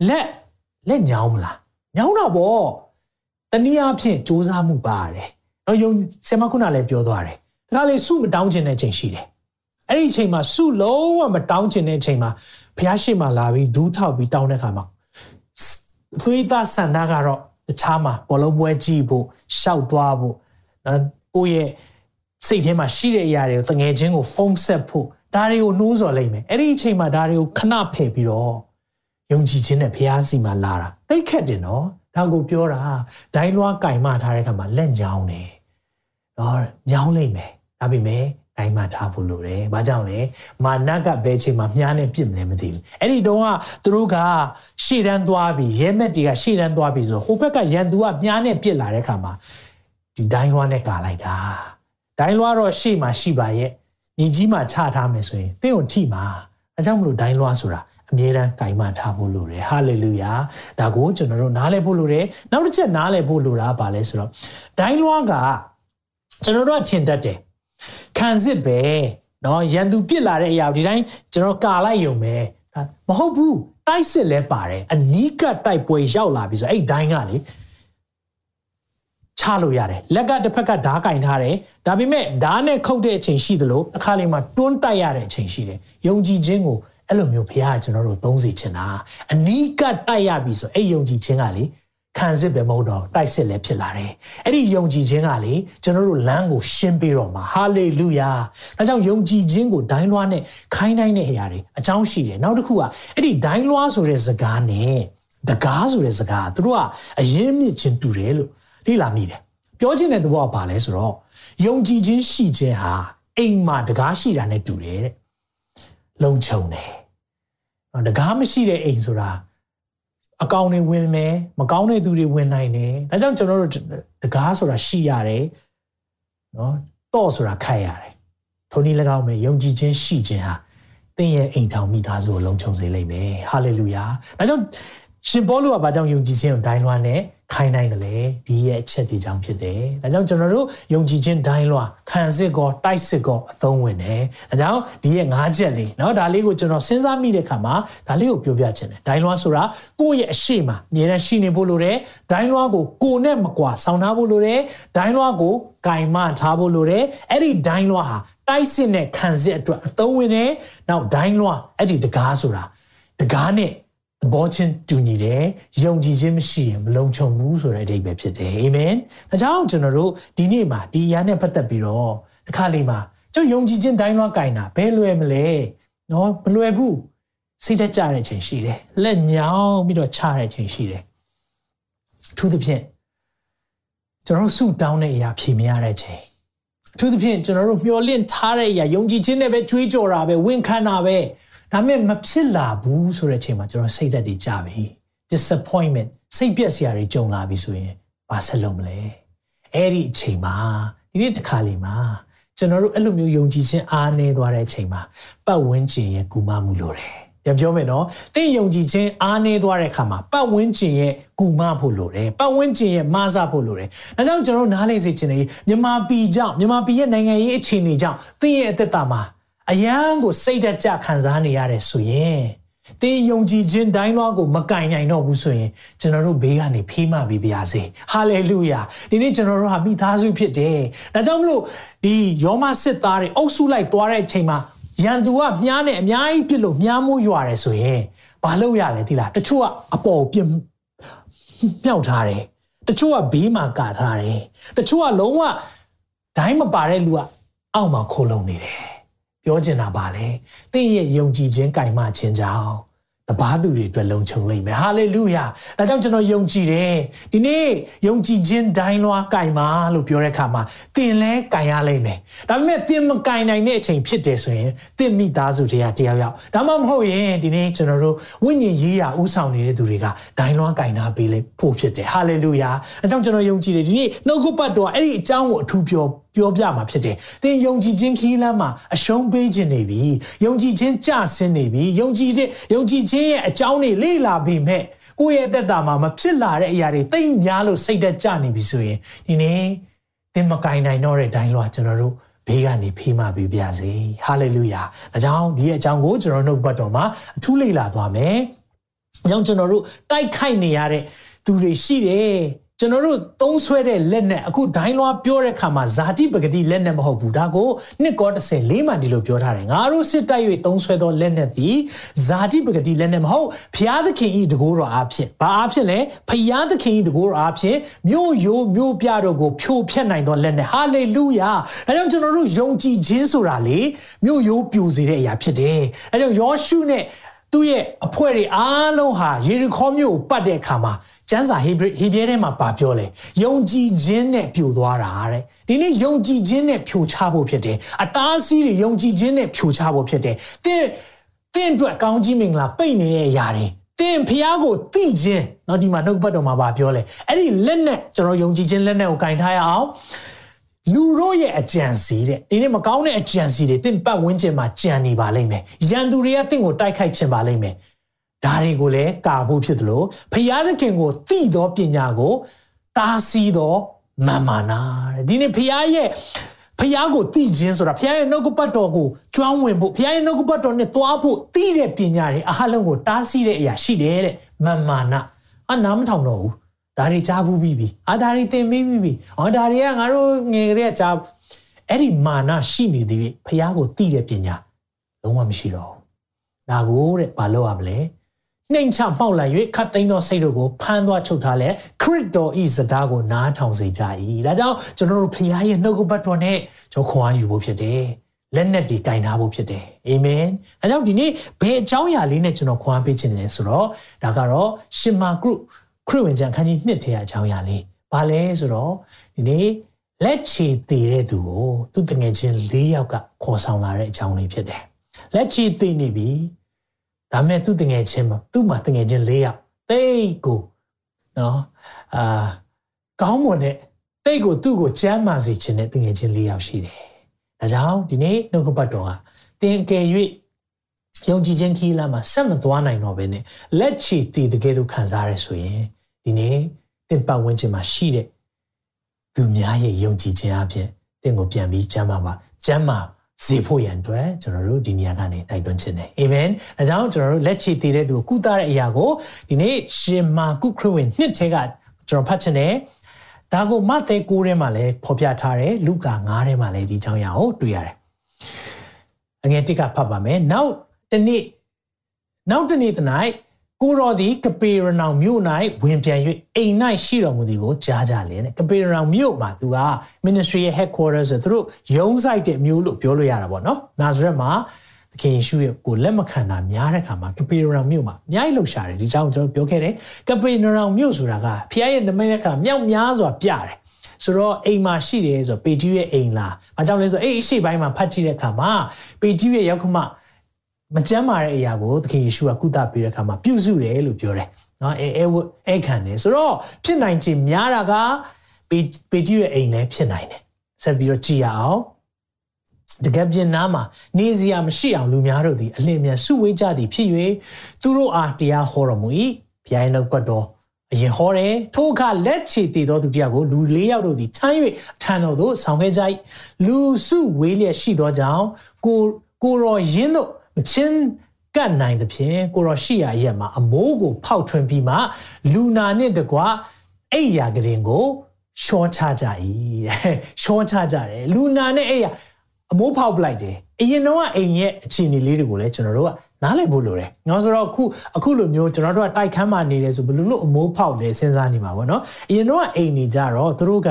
လက် လက်ညောင်းမလားညောင်းတာပေါ့တနည်းအားဖြင့်စူးစမ်းမှုပါတယ်တော့ယုံဆင်မခုနလည်းပြောသွားတယ်ဒါကလေစုမတောင်းခြင်းတဲ့ချိန်ရှိတယ်အဲ့ဒီချိန်မှာစုလုံးဝမတောင်းခြင်းတဲ့ချိန်မှာဘုရားရှိခိုးလာပြီးဒူးထောက်ပြီးတောင်းတဲ့အခါမှာသွေးသားဆန္ဒကတော့တခြားမှာဘောလုံးပွဲကြည့်ဖို့ရှောက်သွားဖို့နော်ကိုယ့်ရဲ့စိတ်ထဲမှာရှိတဲ့အရာတွေကိုတငယ်ချင်းကိုဖုံးဆက်ဖို့ဒါတွေကိုနှိုးဆော်လိုက်မယ်အဲ့ဒီအချိန်မှာဒါတွေကိုခဏဖယ်ပြီးတော့ ယုံကြည်ခြင်းနဲ့ဘုရားစီမှာလာတာတိတ်ခက်တယ်နော်ဒါကိုပြောတာဒိုင်းလွှားကင်မထားတဲ့အခါမှာလက်ညောင်းတယ်နော်ညောင်းလိုက်မယ်ဒါပေမဲ့ဒိုင်းမထားဖို့လိုတယ်ဘာကြောင့်လဲမာနကဘယ်ချိန်မှာမြားနဲ့ပြစ်မလဲမသိဘူးအဲ့ဒီတုန်းကသူတို့ကရှေ့တန်းသွားပြီးရဲမက်တွေကရှေ့တန်းသွားပြီးဆိုဟိုဘက်ကရန်သူကမြားနဲ့ပြစ်လာတဲ့အခါမှာဒီဒိုင်းလွှားနဲ့ကာလိုက်တာဒိုင်းလွှားတော့ရှေ့မှာရှိပါရဲ့ညီကြီးမှာချထားမယ်ဆိုရင်တင့်ကိုထိမှာအဲကြောင့်မလို့ဒိုင်းလွှားဆိုတာ အမြဲတမ်းကင်မထားဖို့လိုတယ်ဟာလေလုယာဒါကိုကျွန်တော်တို့နားလည်ဖို့လိုတယ်နောက်တစ်ချက်နားလည်ဖို့လိုတာပါလဲဆိုတော့ဒိုင်းလွှားကကျွန်တော်တို့ကထင်တတ်တယ်ခံစစ်ပဲเนาะရန်သူပြစ်လာတဲ့အရာဒီတိုင်းကျွန်တော်ကာလိုက်ယုံပဲမဟုတ်ဘူးတိုက်စစ်လဲပါတယ်အနီးကတိုက်ပွဲရောက်လာပြီဆိုအဲ့ဒိုင်းကလေချလို့ရတယ်လက်ကတစ်ဖက်ကဓားကင်ထားတယ်ဒါပေမဲ့ဓားနဲ့ခုတ်တဲ့အချိန်ရှိသလိုအခါလေးမှာတွန်းတိုက်ရတဲ့အချိန်ရှိတယ်ယုံကြည်ခြင်းကို အဲ့လိုမျိုးဘုရားကကျွန်တော်တို့သုံးစီချင်တာအနီးကတိုက်ရပြီဆိုအဲ့ယုံကြည်ခြင်းကလေခံစစ်ပဲမဟုတ်တော့တိုက်စစ်လည်းဖြစ်လာတယ်အဲ့ဒီယုံကြည်ခြင်းကလေကျွန်တော်တို့လမ်းကိုရှင်းပေးတော့မှာဟာလေလုယာဒါကြောင့်ယုံကြည်ခြင်းကိုဒိုင်းလွှားနဲ့ခိုင်းတိုင်းတဲ့အရာတွေအကြောင်းရှိတယ်နောက်တစ်ခုကအဲ့ဒီဒိုင်းလွှားဆိုတဲ့စကားနဲ့တကားဆိုတဲ့စကားသူတို့ကအရင်မြင့်ခြင်းတူတယ်လို့လေ့လာမိတယ်ပြောချင်တဲ့သဘောကဘာလဲဆိုတော့ယုံကြည်ခြင်းရှိခြင်းဟာအိမ်မှာတကားရှိတာနဲ့တူတယ်တဲ့ လုံခြုံတယ်တကားမရှိတဲ့အိမ်ဆိုတာအကောင်တွေဝင်မယ်မကောင်းတဲ့သူတွေဝင်နိုင်တယ်ဒါကြောင့်ကျွန်တော်တို့တကားဆိုတာရှိရတယ်နော်တော့ဆိုတာခတ်ရတယ်ထိုနည်း၎င်းပဲယုံကြည်ခြင်းရှိခြင်းဟာသင်ရဲ့အိမ်ထောင်မိသားစုကိုလုံခြုံစေလိမ့်မယ်ဟာလေလုယာဒါကြောင့်ရှင်ပေါလုကဘာကြောင့်ယုံကြည်ခြင်းကိုဒိုင်းလွှားနဲ့ ခိုင်းနိုင်တယ်လေဒီရဲ့အချက်ဒီကြောင့်ဖြစ်တယ်ဒါကြောင့်ကျွန်တော်တို့ယုံကြည်ခြင်းဒိုင်းလွှာခံစစ်ကောတိုက်စစ်ကောအသုံးဝင်တယ်ဒါကြောင့်ဒီရဲ့၅ချက်လေးเนาะဒါလေးကိုကျွန်တော်စဉ်းစားမိတဲ့အခါမှာဒါလေးကိုပြောပြချင်တယ်ဒိုင်းလွှာဆိုတာကိုယ့်ရဲ့အရှိမအမြဲတမ်းရှိနေဖို့လိုတယ်ဒိုင်းလွှာကိုကိုယ်နဲ့မကွာဆောင်ထားဖို့လိုတယ်ဒိုင်းလွှာကိုကင်မထားဖို့လိုတယ်အဲ့ဒီဒိုင်းလွှာဟာတိုက်စစ်နဲ့ခံစစ်အတွက်အသုံးဝင်တယ်နောက်ဒိုင်းလွှာအဲ့ဒီတကားဆိုတာတကားနဲ့ သဘောချင်းတူညီတယ်ယုံကြည်ခြင်းမရှိရင်မလုံခြုံဘူးဆိုတဲ့အဓိပ္ပာယ်ဖြစ်တယ်အာမင်ဒါကြောင့်ကျွန်တော်တို့ဒီနေ့မှာဒီအရာနဲ့ပတ်သက်ပြီးတော့တစ်ခါလေးမှာကျုပ်ယုံကြည်ခြင်းတိုင်းလွှားကင်တာဘယ်လွယ်မလဲနော်မလွယ်ဘူးစိတ်သက်ကြတဲ့ချိန်ရှိတယ်လက်ညောင်းပြီးတော့ချတဲ့ချိန်ရှိတယ်အထူးသဖြင့်ကျွန်တော်ဆုတောင်းတဲ့အရာဖြေမရတဲ့ချိန်အထူးသဖြင့်ကျွန်တော်တို့မျှော်လင့်ထားတဲ့အရာယုံကြည်ခြင်းနဲ့ပဲကြွေးကြော်တာပဲဝန်ခံတာပဲ ဒါပေမဲ့မဖြစ်လာဘူးဆိုတဲ့အချိန်မှာကျွန်တော်စိတ်သက်တွေကြပြီ disappointment စိတ်ပြက်စရာတွေကြုံလာပြီဆိုရင်ဘာဆက်လုပ်မလဲအဲ့ဒီအချိန်မှာဒီနေ့တစ်ခါလေးမှာကျွန်တော်တို့အဲ့လိုမျိုးယုံကြည်ခြင်းအားနည်းသွားတဲ့အချိန်မှာပတ်ဝန်းကျင်ရဲ့ကူမမှုလိုတယ်ပြန်ပြောမယ်နော်တင့်ယုံကြည်ခြင်းအားနည်းသွားတဲ့အခါမှာပတ်ဝန်းကျင်ရဲ့ကူမဖို့လိုတယ်ပတ်ဝန်းကျင်ရဲ့မဆဖို့လိုတယ်ဒါကြောင့်ကျွန်တော်တို့နားလေစေချင်တယ်မြန်မာပြည်ကြောင့်မြန်မာပြည်ရဲ့နိုင်ငံရေးအခြေအနေကြောင့်တင့်ရဲ့အသက်တာမှာ အယံကိုစိတ်သက်ကြခံစားနေရတယ်ဆိုရင်တင်းယုံကြည်ခြင်းတိုင်းလွှားကိုမကင်နိုင်တော့ဘူးဆိုရင်ကျွန်တော်တို့ဘေးကနေဖေးမှပြီးပါစေဟာလေလုယာဒီနေ့ကျွန်တော်တို့ဟာမိသားစုဖြစ်တယ်ဒါကြောင့်မလို့ဒီယောမစစ်သားတွေအုပ်စုလိုက်သွားတဲ့အချိန်မှာရန်သူကမြားနဲ့အများကြီးပြစ်လို့မြားမိုးရွာတယ်ဆိုရင်ဘာလုပ်ရလဲသိလားတချို့ကအပေါ်ပြင်းမြောက်ထားတယ်တချို့ကဘေးမှာကာထားတယ်တချို့ကလုံးဝဒိုင်းမပါတဲ့လူကအောက်မှာခိုးလုံနေတယ် ပြောချင်တာပါလေတင့်ရဲ့ယုံကြည်ခြင်းကင်မခြင်းကြောင့်တပားသူတွေအတွက်လုံခြုံလိမ့်မယ်ဟာလေလုယာဒါကြောင့်ကျွန်တော်ယုံကြည်တယ်ဒီနေ့ယုံကြည်ခြင်းဒိုင်းလွားကင်ပါလို့ပြောတဲ့အခါမှာသင်လဲကင်ရလိမ့်မယ်ဒါပေမဲ့သင်မကင်နိုင်တဲ့အချိန်ဖြစ်တယ်ဆိုရင်သင်မိသားစုတွေကတယောက်ယောက်ဒါမှမဟုတ်ရင်ဒီနေ့ကျွန်တော်တို့ဝိညာဉ်ရေးရာဥဆောင်နေတဲ့သူတွေကဒိုင်းလွားကင်နာပေးလိမ့်ဖို့ဖြစ်တယ်ဟာလေလုယာအဲကြောင့်ကျွန်တော်ယုံကြည်တယ်ဒီနေ့နှုတ်ကပတ်တော်အဲ့ဒီအကြောင်းကိုအထူးပြော ပြောပြမှာဖြစ်တယ်။သင်ယုံကြည်ခြင်းခီးလမ်းမှာအရှုံးပေးခြင်းနေပြီ။ယုံကြည်ခြင်းကြဆင်းနေပြီ။ယုံကြည်တဲ့ယုံကြည်ခြင်းရဲ့အကြောင်းတွေလေ့လာပြီးမဲ့ကိုယ့်ရဲ့သက်တာမှာမဖြစ်လာတဲ့အရာတွေတိတ်များလို့စိတ်သက်ကြနေပြီဆိုရင်ဒီနေ့သင်မကင်နိုင်တော့တဲ့ဒိုင်းလွှာကျွန်တော်တို့ဘေးကနေဖေးမှပြီးပြစေ။ဟာလေလုယာ။ဒါကြောင့်ဒီရဲ့အကြောင်းကိုကျွန်တော်နှုတ်ပတ်တော်မှာအထူးလေ့လာသွားမယ်။အကြောင်းကျွန်တော်တို့တိုက်ခိုက်နေရတဲ့သူတွေရှိတယ်။ ကျွန်တော်တို့သုံးဆွဲတဲ့လက်နဲ့အခုဒိုင်းလွားပြောတဲ့ခါမှာဇာတိပဂတိလက်နဲ့မဟုတ်ဘူးဒါကိုနှစ်ကော30လေးမှဒီလိုပြောထားတယ်ငါတို့စစ်တိုက်၍သုံးဆွဲသောလက်နဲ့သည်ဇာတိပဂတိလက်နဲ့မဟုတ်ဖျားသခင်ဤတကိုးတော်အားဖြင့်ဘာအားဖြင့်လဲဖျားသခင်ဤတကိုးတော်အားဖြင့်မြို့ရိုးမြို့ပြတို့ကိုဖြိုဖျက်နိုင်သောလက်နဲ့ဟာလေလုယာဒါကြောင့်ကျွန်တော်တို့ယုံကြည်ခြင်းဆိုတာလေမြို့ရိုးပြိုစေတဲ့အရာဖြစ်တယ်အဲကြောင့်ယောရှုနဲ့ သူ့ရဲ့အဖွဲ့တွေအားလုံးဟာယေရီခေါမြို့ကိုပတ်တဲ့အခါမှာကျမ်းစာဟေဘဟေဘရဲထဲမှာပါပြောလဲယုံကြည်ခြင်းနဲ့ပြိုသွားတာတဲ့ဒီနေ့ယုံကြည်ခြင်းနဲ့ဖြိုချဖို့ဖြစ်တယ်အသားစီးတွေယုံကြည်ခြင်းနဲ့ဖြိုချဖို့ဖြစ်တယ်သင်သင်အတွက်ကောင်းကြီးမင်္ဂလာပိတ်နေတဲ့အရာတွေသင်ဖျားကိုသိခြင်းเนาะဒီမှာနှုတ်ပတ်တော်မှာပါပြောလဲအဲ့ဒီလက်နဲ့ကျွန်တော်ယုံကြည်ခြင်းလက်နဲ့ကိုကင်ထားရအောင် လူတို့ရဲ့အကြံစီတဲ့ဒီနေ့မကောင်းတဲ့အကြံစီတွေတင့်ပတ်ဝန်းကျင်မှာကြံနေပါလိမ့်မယ်ရန်သူတွေကတင့်ကိုတိုက်ခိုက်ခြင်းပါလိမ့်မယ်ဒါတွေကိုလည်းကာဖို့ဖြစ်တယ်လို့ဖျားသခင်ကိုသိသောပညာကိုတားဆီးသောမာမာနာတဲ့ဒီနေ့ဖျားရဲ့ဖျားကိုသိခြင်းဆိုတာဖျားရဲ့နှုတ်ကပတ်တော်ကိုကျွမ်းဝင်ဖို့ဖျားရဲ့နှုတ်ကပတ်တော်နဲ့သွားဖို့သိတဲ့ပညာတွေအားလုံးကိုတားဆီးတဲ့အရာရှိတယ်တဲ့မာမာနာအနားမထောင်တော့ဘူး ဒါတွေကြားဘူးပြီးပြီအာဒါတွေသင်ပြီးပြီဟောဒါတွေကငါတို့ငယ်ကလေးကကြားအဲ့ဒီမာနရှိနေသေးဖျားကိုသိတဲ့ပညာလုံးဝမရှိတော့ဘူးဒါကိုတဲ့ဘာလို့ရမလဲနှိမ်ချမှောက်လိုက်၍ခတ်သိမ်းသောစိတ်တို့ကိုဖမ်းသွားချုပ်ထားလဲခရစ်တော်ဤစကားကိုနားထောင်စေကြ၏ဒါကြောင့်ကျွန်တော်တို့ဖခင်ရဲ့နှုတ်ကပတ်တော်နဲ့ကျွန်တော်ခွန်အားယူဖို့ဖြစ်တယ်လက်နဲ့ဒီကင်ထားဖို့ဖြစ်တယ်အာမင်အဲကြောင့်ဒီနေ့ဘယ်အကြောင်းအရာလေးနဲ့ကျွန်တော်ခွန်အားပေးခြင်းလဲဆိုတော့ဒါကတော့ရှင်မာဂရု ခရစ်ဝင်ကျမ်းခန်းကြီး1ထဲအကြောင်းအရာလေးဘာလဲဆိုတော့ဒီနေ့လက်ချေတည်တဲ့သူကိုသူတငယ်ချင်း၄ယောက်ကခေါ်ဆောင်လာတဲ့အကြောင်းလေးဖြစ်တယ်လက်ချေတည်နေပြီဒါမဲ့သူ့တငယ်ချင်းမှာသူ့မှာတငယ်ချင်း၄ယောက်တိတ်ကိုနော်အာကောင်းမွန်တဲ့တိတ်ကိုသူ့ကိုချမ်းမာစေခြင်းနဲ့တငယ်ချင်း၄ယောက်ရှိတယ်။ဒါကြောင့်ဒီနေ့နှုတ်ကပတ်တော်ကတင်ကယ်၍ ယုံကြည်ခြင်းခီးလာမှာဆက်မသွားနိုင်တော့ဘဲနဲ့လက်ချီတည်တကယ်လို့ခံစားရဆိုရင်ဒီနေ့တင်ပတ်ဝန်းကျင်မှာရှိတဲ့သူများရဲ့ယုံကြည်ခြင်းအပြင်တင့်ကိုပြန်ပြီးကျမ်းမာပါကျမ်းမာစေဖို့ရန်အတွက်ကျွန်တော်တို့ဒီနေရာကနေတိုက်တွန်းခြင်းတယ်အာမင်အဲကြောင့်ကျွန်တော်တို့လက်ချေတည်တဲ့သူကိုကုသတဲ့အရာကိုဒီနေ့ရှင်မာကုခရစ်ဝင်နှစ်ထဲကကျွန်တော်ဖတ်ခြင်းတယ်ဒါကိုမဿဲ9ထဲမှာလည်းဖော်ပြထားတယ်လူကာ9ထဲမှာလည်းဒီအကြောင်းအရာကိုတွေ့ရတယ်အငယ်တစ်ကဖတ်ပါမယ်နောက် တနေ့နောက်တနေ့တ၌ကိုရောသည်ကပေရနောင်မြို့၌ဝင်ပြန်၍အိမ်၌ရှိတော်မူသည်ကိုကြားကြလင်ကပေရနောင်မြို့မှာသူက ministry ရဲ့ headquarters ဆိုသူတို့ရုံးဆိုင်တဲ့မြို့လို့ပြောလို့ရတာပေါ့နော်နာဇရက်မှာသခင်ယေရှုရဲ့ကိုလက်မခံတာများတဲ့ခါမှာကပေရနောင်မြို့မှာအများကြီးလှုပ်ရှားတယ်ဒီကြောင့်ကျွန်တော်ပြောခဲ့တယ်ကပေရနောင်မြို့ဆိုတာကဖခင်ရဲ့နမိတ်ကမြောက်များစွာပြတယ်ဆိုတော့အိမ်မှာရှိတယ်ဆိုတော့ပေတီးရဲ့အိမ်လား။ဘာကြောင့်လဲဆိုတော့အဲ့အရှိပိုင်းမှာဖတ်ကြည့်တဲ့အခါမှာပေတီးရဲ့ရောက်ခ မမကြမ်းမာတဲ့အရာကိုသခင်ယေရှုကကုသပေးတဲ့အခါမှာပြုစုတယ်လို့ပြောတယ်နော်အဲအဲအဲခံတယ်ဆိုတော့ဖြစ်နိုင်ခြင်းများတာကပေပေကြီးရဲ့အိမ်လည်းဖြစ်နိုင်တယ်ဆက်ပြီးတော့ကြည်ရအောင်တကယ်ပြင်နာမှာနေစရာမရှိအောင်လူများတို့သည်အလင်းမြန်စုဝေးကြသည်ဖြစ်၍သူတို့အားတရားဟောတော်မူ၏ဘုရားနှုတ်ပတ်တော်အရင်ဟောတယ်ထိုအခါလက်ချေတည်သောသူတယောက်ကိုလူ၄ယောက်တို့သည်ထမ်း၍ထံတော်သို့ဆောင်ခဲ့ကြ၏လူစုဝေးလျက်ရှိသောကြောင့်ကိုကိုရောရင်းတို့ မချင်းကတ်နိုင်သဖြင့်ကိုရောရှိရရဲ့မှာအမိုးကိုဖောက်ထွင်းပြီးမှလူနာနဲ့တကွအိယာကရင်ကိုရှောချကြ၏ရှောချကြတယ်လူနာနဲ့အိယာအမိုးဖောက်ပလိုက်တယ်အရင်တော့အိမ်ရဲ့အခြေအနေလေးတွေကိုလည်းကျွန်တော်တို့က နားလည်ဖို့လိုတယ်။နော်ဆိုတော့အခုအခုလိုမျိုးကျွန်တော်တို့ကတိုက်ခန်းမှာနေတယ်ဆိုဘယ်လိုလို့အမိုးဖောက်လဲစဉ်းစားနေမှာပေါ့နော်။အရင်တော့အိမ်နေကြတော့သူတို့က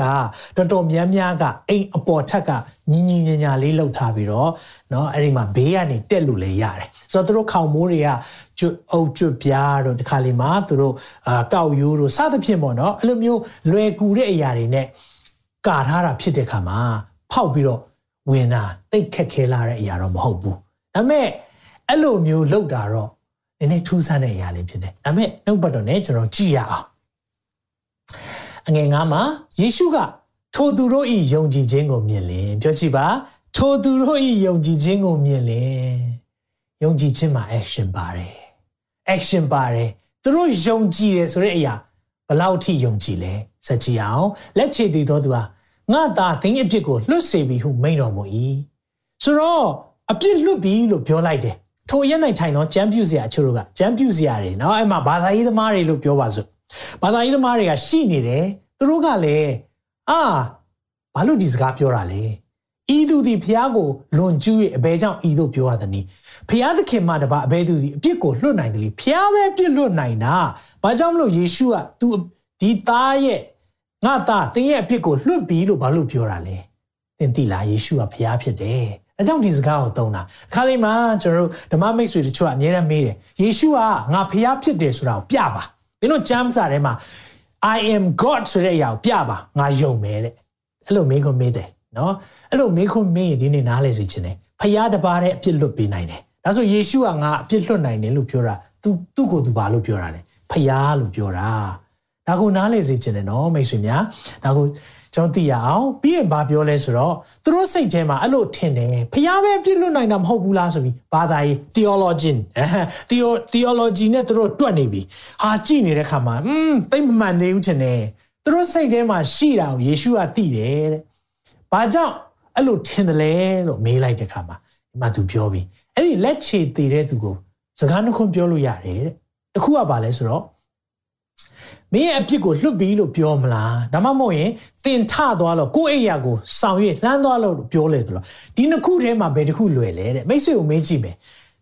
တော်တော်များများကအိမ်အပေါ်ထက်ကညီညီညာညာလေးလှုပ်ထားပြီးတော့နော်အဲ့ဒီမှာဘေးကနေတက်လို့လည်းရတယ်။ဆိုတော့သူတို့ခေါင်မိုးတွေကကျွတ်အုပ်ကျွတ်ပြားတို့တခါလေမှာသူတို့အာကောက်ရိုးတို့စသဖြင့်ပေါ့နော်အဲ့လိုမျိုးလွယ်ကူတဲ့အရာတွေနဲ့ကာထားတာဖြစ်တဲ့ခါမှာဖောက်ပြီးတော့ဝင်တာတိတ်ခက်ခဲလာတဲ့အရာတော့မဟုတ်ဘူးဒါပေမဲ့ အဲ့လိုမျိုးလောက်တာတော့နည်းနည်းထူးဆန်းတဲ့အရာလေးဖြစ်တယ်ဒါပေမဲ့နှုတ်ပတ်တော်နဲ့ကျွန်တော်ကြည့်ရအောင်အငယ်ငါမှာယေရှုကထိုသူတို့ဤယုံကြည်ခြင်းကိုမြင်လင်ပြောကြည့်ပါထိုသူတို့ဤယုံကြည်ခြင်းကိုမြင်လင်ယုံကြည်ခြင်းမှာ action ပါတယ် action ပါတယ်သူတို့ယုံကြည်တယ်ဆိုတဲ့အရာဘလောက်ထိယုံကြည်လဲစကြည့်အောင်လက်ချေတည်တော်သူဟာငါသားသင်အပြစ်ကိုလွတ်စေပြီဟုမိန့်တော်မူ၏ဆိုတော့အပြစ်လွတ်ပြီလို့ပြောလိုက်တယ် ထိုရက်၌ထိုင်သောကျမ်းပြူစရာအချို့တို့ကကျမ်းပြူစရာတွေနော်အဲ့မှာဘာသာရေးသမားတွေလို့ပြောပါစို့ဘာသာရေးသမားတွေကရှိနေတယ်သူတို့ကလည်းအာဘာလို့ဒီစကားပြောတာလဲဤသူသည်ဖျားကိုလွန်ကျူး၍အဘဲကြောင့်ဤသို့ပြောရသည်နီဖျားသခင်မှတပါအဘဲသူသည်အပြစ်ကိုလွတ်နိုင်တယ်လေဖျားပဲပြစ်လွတ်နိုင်တာဘာကြောင့်မလို့ယေရှုက "तू ဒီသားရဲ့ငါသားသင်ရဲ့အပြစ်ကိုလွတ်ပြီ"လို့ဘာလို့ပြောတာလဲသင်သိလားယေရှုကဖျားဖြစ်တယ် အဲကြောင့်ဒီစကားကိုသုံးတာ။ခါလေးမှကျွန်တော်တို့ဓမ္မမိတ်ဆွေတချို့ကအမြဲတမ်းမေးတယ်။ယေရှုကငါဖျားဖြစ်တယ်ဆိုတာကိုပြပါ။မင်းတို့ကျမ်းစာထဲမှာ I am God ဆိုတဲ့အရာကိုပြပါငါယုံမယ်တဲ့။အဲ့လိုမေးခွန်းမေးတယ်နော်အဲ့လိုမေးခွန်းမေးရင်ဒီနေ့နားလဲစီခြင်းတယ်ဖျားတပါးတဲ့အပြစ်လွတ်ပေးနိုင်တယ်ဒါဆိုယေရှုကငါအပြစ်လွတ်နိုင်တယ်လို့ပြောတာ तू သူ့ကို तू ဘာလို့ပြောတာလဲဖျားလို့ပြောတာဒါကိုနားလဲစီခြင်းတယ်နော်မိတ်ဆွေများဒါကို ကျွန်တော်သိရအောင်ပြီးရင်ဘာပြောလဲဆိုတော့သူတို့စိတ်ထဲမှာအဲ့လိုထင်တယ်ဖျားပဲပြစ်လွတ်နိုင်တာမဟုတ်ဘူးလားဆိုပြီးဘာသာရေး theologian theology နဲ့သူတို့တွက်နေပြီဟာကြည့်နေတဲ့ခါမှာอืมသိမမှန်သေးဘူးထင်တယ်သူတို့စိတ်ထဲမှာရှိတာကိုယေရှုကသိတယ်တဲ့ဘာကြောင့်အဲ့လိုထင်တယ်လဲလို့မေးလိုက်တဲ့ခါမှာဒီမှာသူပြောပြီးအဲ့ဒီလက်ချေတည်တဲ့သူကိုစကားနှခုပြောလို့ရတယ်တဲ့တခုကဘာလဲဆိုတော့ မင်းရဲ့အဖြစ်ကိုလွတ်ပြီးလို့ပြောမလားဒါမှမဟုတ်ရင်တင်ထသွားလို့ကိုယ့်အိယာကိုဆောင်ရွက်လှမ်းသွားလို့ပြောလေသလားဒီနှစ်ခုထဲမှာဘယ်တစ်ခုလွယ်လဲတဲ့မိတ်ဆွေကိုမေးကြည့်မယ်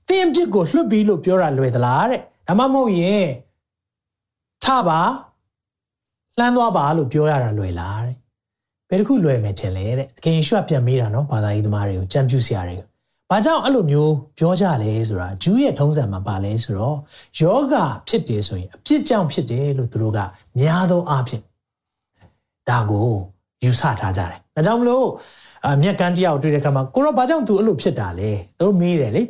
တင်အဖြစ်ကိုလွတ်ပြီးလို့ပြောတာလွယ်သလားတဲ့ဒါမှမဟုတ်ရင်ထပါလှမ်းသွားပါလို့ပြောရတာလွယ်လားတဲ့ဘယ်တစ်ခုလွယ်မယ်ထင်လဲတဲ့တကယ်ယေရှုကပြန်မေးတာနော်ဘာသာရေးသမားတွေကိုကြံပြူစရာတွေကို ဘာကြောင့်အဲ့လိုမျိုးပြောကြလဲဆိုတာဂျူးရဲ့ထုံးစံမှာပါလဲဆိုတော့ယောဂဖြစ်တယ်ဆိုရင်အပြစ်ကြောင့်ဖြစ်တယ်လို့သူတို့ကများသောအားဖြင့်ဒါကိုယူဆထားကြတယ်။ဒါကြောင့်မလို့အမြက်ကန်းတယောက်တွေ့တဲ့အခါမှာကိုရောဘာကြောင့်သူအဲ့လိုဖြစ်တာလဲ။သူတို့မေးတယ်လေ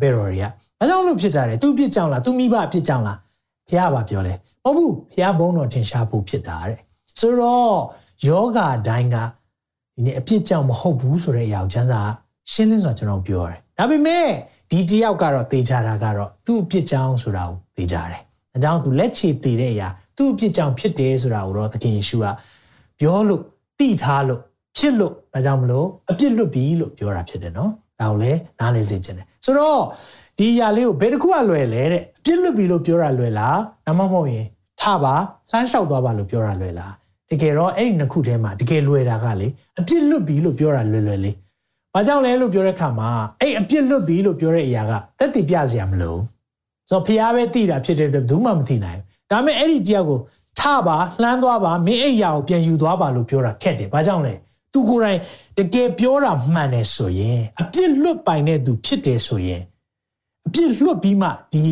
ဘယ်ရော်တွေက။ဘာကြောင့်လို့ဖြစ်ကြတယ်။သူပြစ်ကြောင့်လား။သူမိဘပြစ်ကြောင့်လား။ဖះပါပြောလဲ။မဟုတ်ဘူး။ဖះဘုန်းတော်ထင်ရှားဖို့ဖြစ်တာတဲ့။ဆိုတော့ယောဂတိုင်းကဒီနေ့အပြစ်ကြောင့်မဟုတ်ဘူးဆိုတဲ့အရာကိုကျမ်းစာ ရှင်းလင်းစွာကျွန်တော်ပြောရတယ်။ဒါပေမဲ့ဒီတယောက်ကတော့သေချာတာကတော့သူ့အပြစ်ကြောင့်ဆိုတာကိုသေချာတယ်။အဲကြောင့်သူလက်ချေသေတဲ့အရာသူ့အပြစ်ကြောင့်ဖြစ်တယ်ဆိုတာကိုတော့သခင်ယေရှုကပြောလို့တိထားလို့ဖြစ်လို့ဒါကြောင့်မလို့အပြစ်လွတ်ပြီလို့ပြောတာဖြစ်တယ်နော်။ဒါကိုလည်းနားလည်စေချင်တယ်။ဆိုတော့ဒီအရာလေးကိုဘယ်တစ်ခုကလွယ်လဲတဲ့အပြစ်လွတ်ပြီလို့ပြောတာလွယ်လား။ဒါမှမဟုတ်ရင်ထပါလှမ်းလျှောက်သွားပါလို့ပြောတာလွယ်လား။တကယ်တော့အဲ့ဒီနှစ်ခုထဲမှာတကယ်လွယ်တာကလေအပြစ်လွတ်ပြီလို့ပြောတာလွယ်လွယ်လေး ဘာကြောင့်လဲလို့ပြောတဲ့အခါမှာအဲ့အပြစ်လွတ်ပြီလို့ပြောတဲ့အရာကတက်တည်ပြစရာမလိုဆိုတော့ဖះပဲသိတာဖြစ်တဲ့အတွက်ဘူးမှမသိနိုင်ဘူးဒါပေမဲ့အဲ့ဒီတရားကိုထပါလှမ်းသွားပါမင်းအိယာကိုပြန်ယူသွားပါလို့ပြောတာခက်တယ်ဘာကြောင့်လဲသူကိုယ်တိုင်တကယ်ပြောတာမှန်တယ်ဆိုရင်အပြစ်လွတ်ပိုင်တဲ့သူဖြစ်တယ်ဆိုရင်အပြစ်လွတ်ပြီးမှဒီ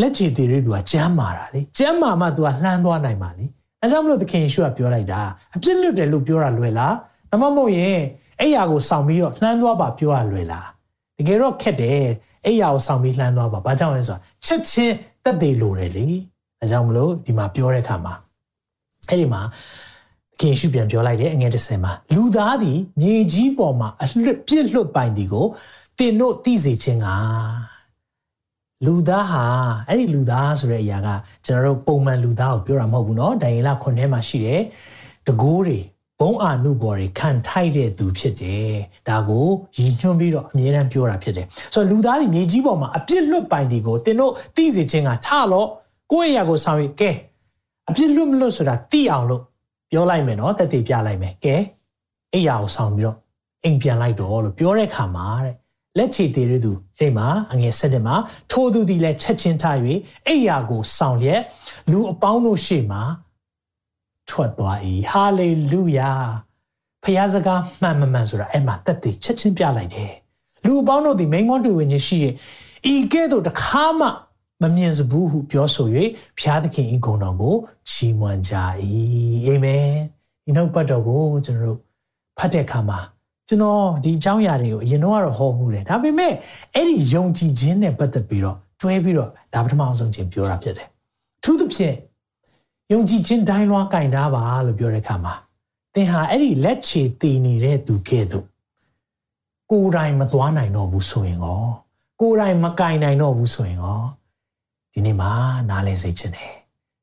လက်ချေသေးတွေသူကကြမ်းမာတာလေကြမ်းမာမှသူကလှမ်းသွားနိုင်ပါလေအဲကြောင့်မလို့သခင်ယေရှုကပြောလိုက်တာအပြစ်လွတ်တယ်လို့ပြောတာလွယ်လားဒါမှမဟုတ်ရင် အဲ့ယာကိုဆောင်ပြီးတော့လှမ်းသွားပါပြောရလွယ်လားတကယ်တော့ခက်တယ်အဲ့ယာကိုဆောင်ပြီးလှမ်းသွားပါဘာကြောင့်လဲဆိုတော့ချက်ချင်းတက်သေးလို့တယ်လေအဲကြောင့်မလို့ဒီမှာပြောတဲ့အခါမှာအဲ့ဒီမှာခင်ရှုပြန်ပြောလိုက်တယ်အငယ်တစ်ဆယ်မှာလူသားသည်မြေကြီးပေါ်မှာအလွတ်ပြစ်လွတ်ပိုင်ဒီကိုတင်တို့သိစေခြင်းကလူသားဟာအဲ့ဒီလူသားဆိုတဲ့အရာကကျွန်တော်တို့ပုံမှန်လူသားကိုပြောတာမဟုတ်ဘူးเนาะဒိုင်ယေလ9ထဲမှာရှိတယ်တကိုးတွေဘုံ အာနုဘော်တွေခံထိုက်တဲ့သူဖြစ်တယ်ဒါကိုရည်ညွှန်းပြီးတော့အမြဲတမ်းပြောတာဖြစ်တယ်ဆိုတော့လူသားတွေမြေကြီးပေါ်မှာအပြစ်လွတ်ပိုင်ဒီကိုတင်တို့သိစေခြင်းကထလို့ကိုယ့်အရာကိုဆောင်ရကဲအပြစ်လွတ်မလွတ်ဆိုတာသိအောင်လို့ပြောလိုက်မယ်နော်တက်တည်ပြလိုက်မယ်ကဲအိယာကိုဆောင်ပြီးတော့အိမ်ပြန်လိုက်တော့လို့ပြောတဲ့ခါမှာတဲ့လက်ချေသေးတဲ့သူအဲ့မှာအငယ်ဆက်တဲ့မှာထိုသူဒီလည်းချက်ချင်းထား၍အိယာကိုဆောင်ရက်လူအပေါင်းတို့ရှေ့မှာ ထွက်သွား၏ဟာလေလုယာဖခင်စကားမှန်မမှန်ဆိုတာအဲ့မှာတက်တည်ချက်ချင်းပြလိုက်တယ်လူအပေါင်းတို့ဒီမိန်မောတူဝင်ခြင်းရှိရဲ့ဤကဲ့သို့တခါမှမမြင်စဘူးဟုပြောဆို၍ဘုရားသခင်ဤဂုဏ်တော်ကိုချီးမွမ်းကြ၏အာမင်ဒီနှုတ်ပတ်တော်ကိုကျွန်တော်တို့ဖတ်တဲ့အခါမှာကျွန်တော်ဒီအကြောင်းအရာတွေကိုအရင်တော့ကတော့ဟောမှုတယ်ဒါပေမဲ့အဲ့ဒီယုံကြည်ခြင်းနဲ့ပတ်သက်ပြီးတော့တွဲပြီးတော့ဒါပထမအောင်ဆုံးခြင်းပြောတာဖြစ်တယ်ထူးသဖြင့် ယုံကြည်ခြင်းဒိုင်းလွှားကင်တာပါလို့ပြောတဲ့အခါမှာသင်ဟာအဲ့ဒီလက်ချေတည်နေတဲ့သူကဲ့သို့ကိုယ်တိုင်မသွားနိုင်တော့ဘူးဆိုရင်ရောကိုယ်တိုင်မကင်နိုင်တော့ဘူးဆိုရင်ရောဒီနေ့မှာနားလည်စေချင်တယ်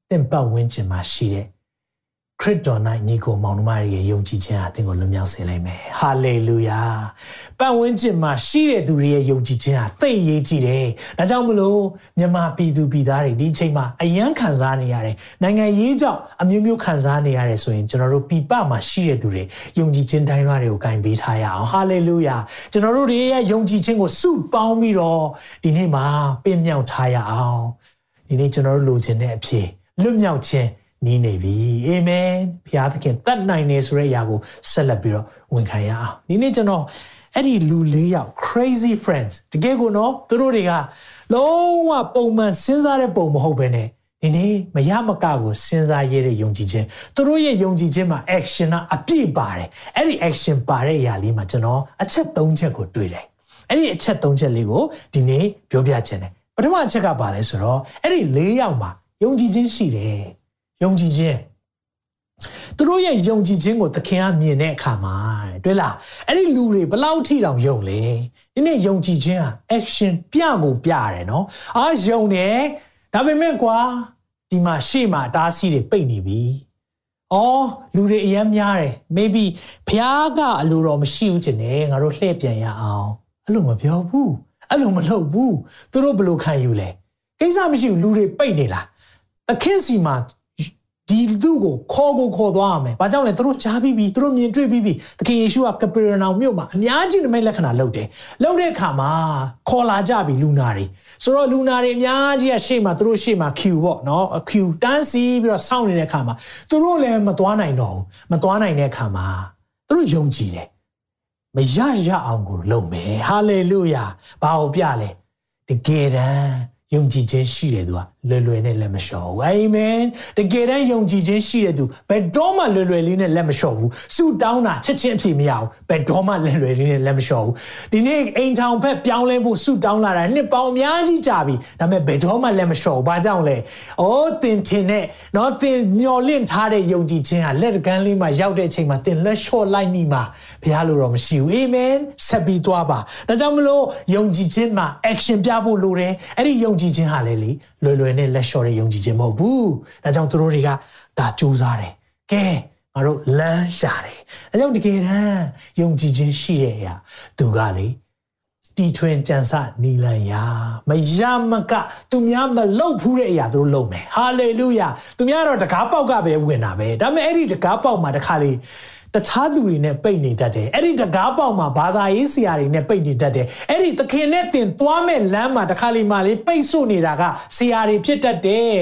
သင်ပတ်ဝန်းကျင်မှာရှိတဲ့ ခရစ်တော်၌ညီကိုမောင်နှမတွေရဲ့ယုံကြည်ခြင်းဟာသင်ကိုလွတ်မြောက်စေလိမ့်မယ်။ဟာလေလုယာ။ပတ်ဝန်းကျင်မှာရှိတဲ့သူတွေရဲ့ယုံကြည်ခြင်းဟာသိအရေးကြီးတယ်။ဒါကြောင့်မလို့မြန်မာပြည်သူပြည်သားတွေဒီအချိန်မှာအယံခံစားနေရတယ်။နိုင်ငံရေးကြောင့်အမျိုးမျိုးခံစားနေရတယ်ဆိုရင်ကျွန်တော်တို့ပြည်ပမှာရှိတဲ့သူတွေယုံကြည်ခြင်းတိုင်းလွှားတွေကိုကင်ပေးထားရအောင်။ဟာလေလုယာ။ကျွန်တော်တို့တွေရဲ့ယုံကြည်ခြင်းကိုစုပေါင်းပြီးတော့ဒီနေ့မှာပင်မြောက်ထားရအောင်။ဒီနေ့ကျွန်တော်တို့လိုချင်တဲ့အဖြစ်လွတ်မြောက်ခြင်း နီးနေပြီအာမင်ဘုရားသခင်တတ်နိုင်နေဆိုတဲ့အရာကိုဆက်လက်ပြီးတော့ဝန်ခံရအောင်ဒီနေ့ကျွန်တော်အဲ့ဒီလူ၄ယောက် crazy friends တကယ်ကိုနော်သူတို့တွေကလုံးဝပုံမှန်စဉ်းစားတဲ့ပုံမဟုတ်ဘဲနဲ့ဒီနေ့မရမကကိုစဉ်းစားရတဲ့ယုံကြည်ခြင်းသူတို့ရဲ့ယုံကြည်ခြင်းမှာ action ကအပြည့်ပါတယ်အဲ့ဒီ action ပါတဲ့အရာလေးမှာကျွန်တော်အချက်၃ချက်ကိုတွေ့တယ်အဲ့ဒီအချက်၃ချက်လေးကိုဒီနေ့ပြောပြချင်တယ်ပထမအချက်ကပါလဲဆိုတော့အဲ့ဒီ၄ယောက်မှာယုံကြည်ခြင်းရှိတယ် ယုံကြည်ခြင်းသူတို့ရဲ့ယုံကြည်ခြင်းကိုသခင်ကမြင်တဲ့အခါမှာတွေ့လားအဲ့ဒီလူတွေဘလောက်ထိတောင်ယုံလဲဒီနေ့ယုံကြည်ခြင်းဟာ action ပြကိုပြရတယ်နော်အာယုံတယ်ဒါပေမဲ့ကွာဒီမှာရှေ့မှာတားဆီးတွေပိတ်နေပြီအော်လူတွေအယမ်းများတယ် maybe ဖះကအလိုတော်မရှိဘူးချင်တယ်ငါတို့လှည့်ပြန်ရအောင်အဲ့လိုမပြောဘူးအဲ့လိုမလုပ်ဘူးသူတို့ဘယ်လိုခံယူလဲကိစ္စမရှိဘူးလူတွေပိတ်နေလားသခင်စီမှာ ဒီလူကိုခေါ်ကိုခေါ်သွားရမယ်။ဘာကြောင့်လဲသူတို့ကြားပြီးပြီသူတို့မြင်တွေ့ပြီးပြီ။သခင်ယေရှုကကပရနောင်မြို့မှာအများကြီးနမိတ်လက္ခဏာလုပ်တယ်။လုပ်တဲ့အခါမှာခေါ်လာကြပြီလူနာတွေ။ဆိုတော့လူနာတွေအများကြီးကရှေ့မှာသူတို့ရှေ့မှာ queue ပေါ့နော်။ queue တန်းစီပြီးတော့စောင့်နေတဲ့အခါမှာသူတို့လည်းမသွားနိုင်တော့ဘူး။မသွားနိုင်တဲ့အခါမှာသူတို့ယုံကြည်တယ်။မရရအောင်ကိုလုပ်မယ်။ဟာလေလုယာ။ဘာကိုပြလဲ။တကယ်တမ်းယုံကြည်ခြင်းရှိတဲ့သူက လွယ်လွယ်နဲ့လက်မလျှော့ဘူးအာမင်တကယ်တမ်းယုံကြည်ခြင်းရှိတဲ့သူဘယ်တော့မှလွယ်လွယ်လေးနဲ့လက်မလျှော့ဘူးဆုတောင်းတာချက်ချင်းအဖြေမရဘူးဘယ်တော့မှလွယ်လွယ်လေးနဲ့လက်မလျှော့ဘူးဒီနေ့အိမ်ထောင်ဖက်ပြောင်းလဲဖို့ဆုတောင်းလာတာနှစ်ပေါင်းအများကြီးကြာပြီဒါပေမဲ့ဘယ်တော့မှလက်မလျှော့ဘူးဘာကြောင့်လဲအိုးသင်ထင်တဲ့နော်သင်မျော်လင့်ထားတဲ့ယုံကြည်ခြင်းဟာလက်ကမ်းလေးမှာရောက်တဲ့အချိန်မှာသင်လက်လျှော့လိုက်မိမှာဘုရားလိုတော့မရှိဘူးအာမင်ဆက်ပြီးသွားပါဒါကြောင့်မလို့ယုံကြည်ခြင်းမှာ action ပြဖို့လိုတယ်အဲ့ဒီယုံကြည်ခြင်းဟာလေလေလွယ်လွယ်နဲ့လက်လျှော့တဲ့ယုံကြည်ခြင်းမဟုတ်ဘူး။ဒါကြောင့်သူတို့တွေကဒါကြိုးစားတယ်။ကဲငါတို့လမ်းရှာတယ်။အဲကြောင့်တကယ်တမ်းယုံကြည်ခြင်းရှိတဲ့အရာသူကလေတီထွင်ကြံစနီလန်ယာမရမက သူများမလုပ်ဖူးတဲ့အရာသူတို့လုပ်မယ်ဟာလေလုယာသူများတော့တကားပေါက်ကပဲဝင်တာပဲဒါပေမဲ့အဲ့ဒီတကားပေါက်မှာတခါလေ တခြားသူတွေနဲ့ပိတ်နေတတ်တယ်အဲ့ဒီတကားပေါက်မှာဘာသာရေးဆရာတွေနဲ့ပိတ်နေတတ်တယ်အဲ့ဒီသခင်နဲ့တင်သွားမဲ့လမ်းမှာတခါလေမှလေပိတ်ဆို့နေတာကဆရာတွေဖြစ်တတ်တယ်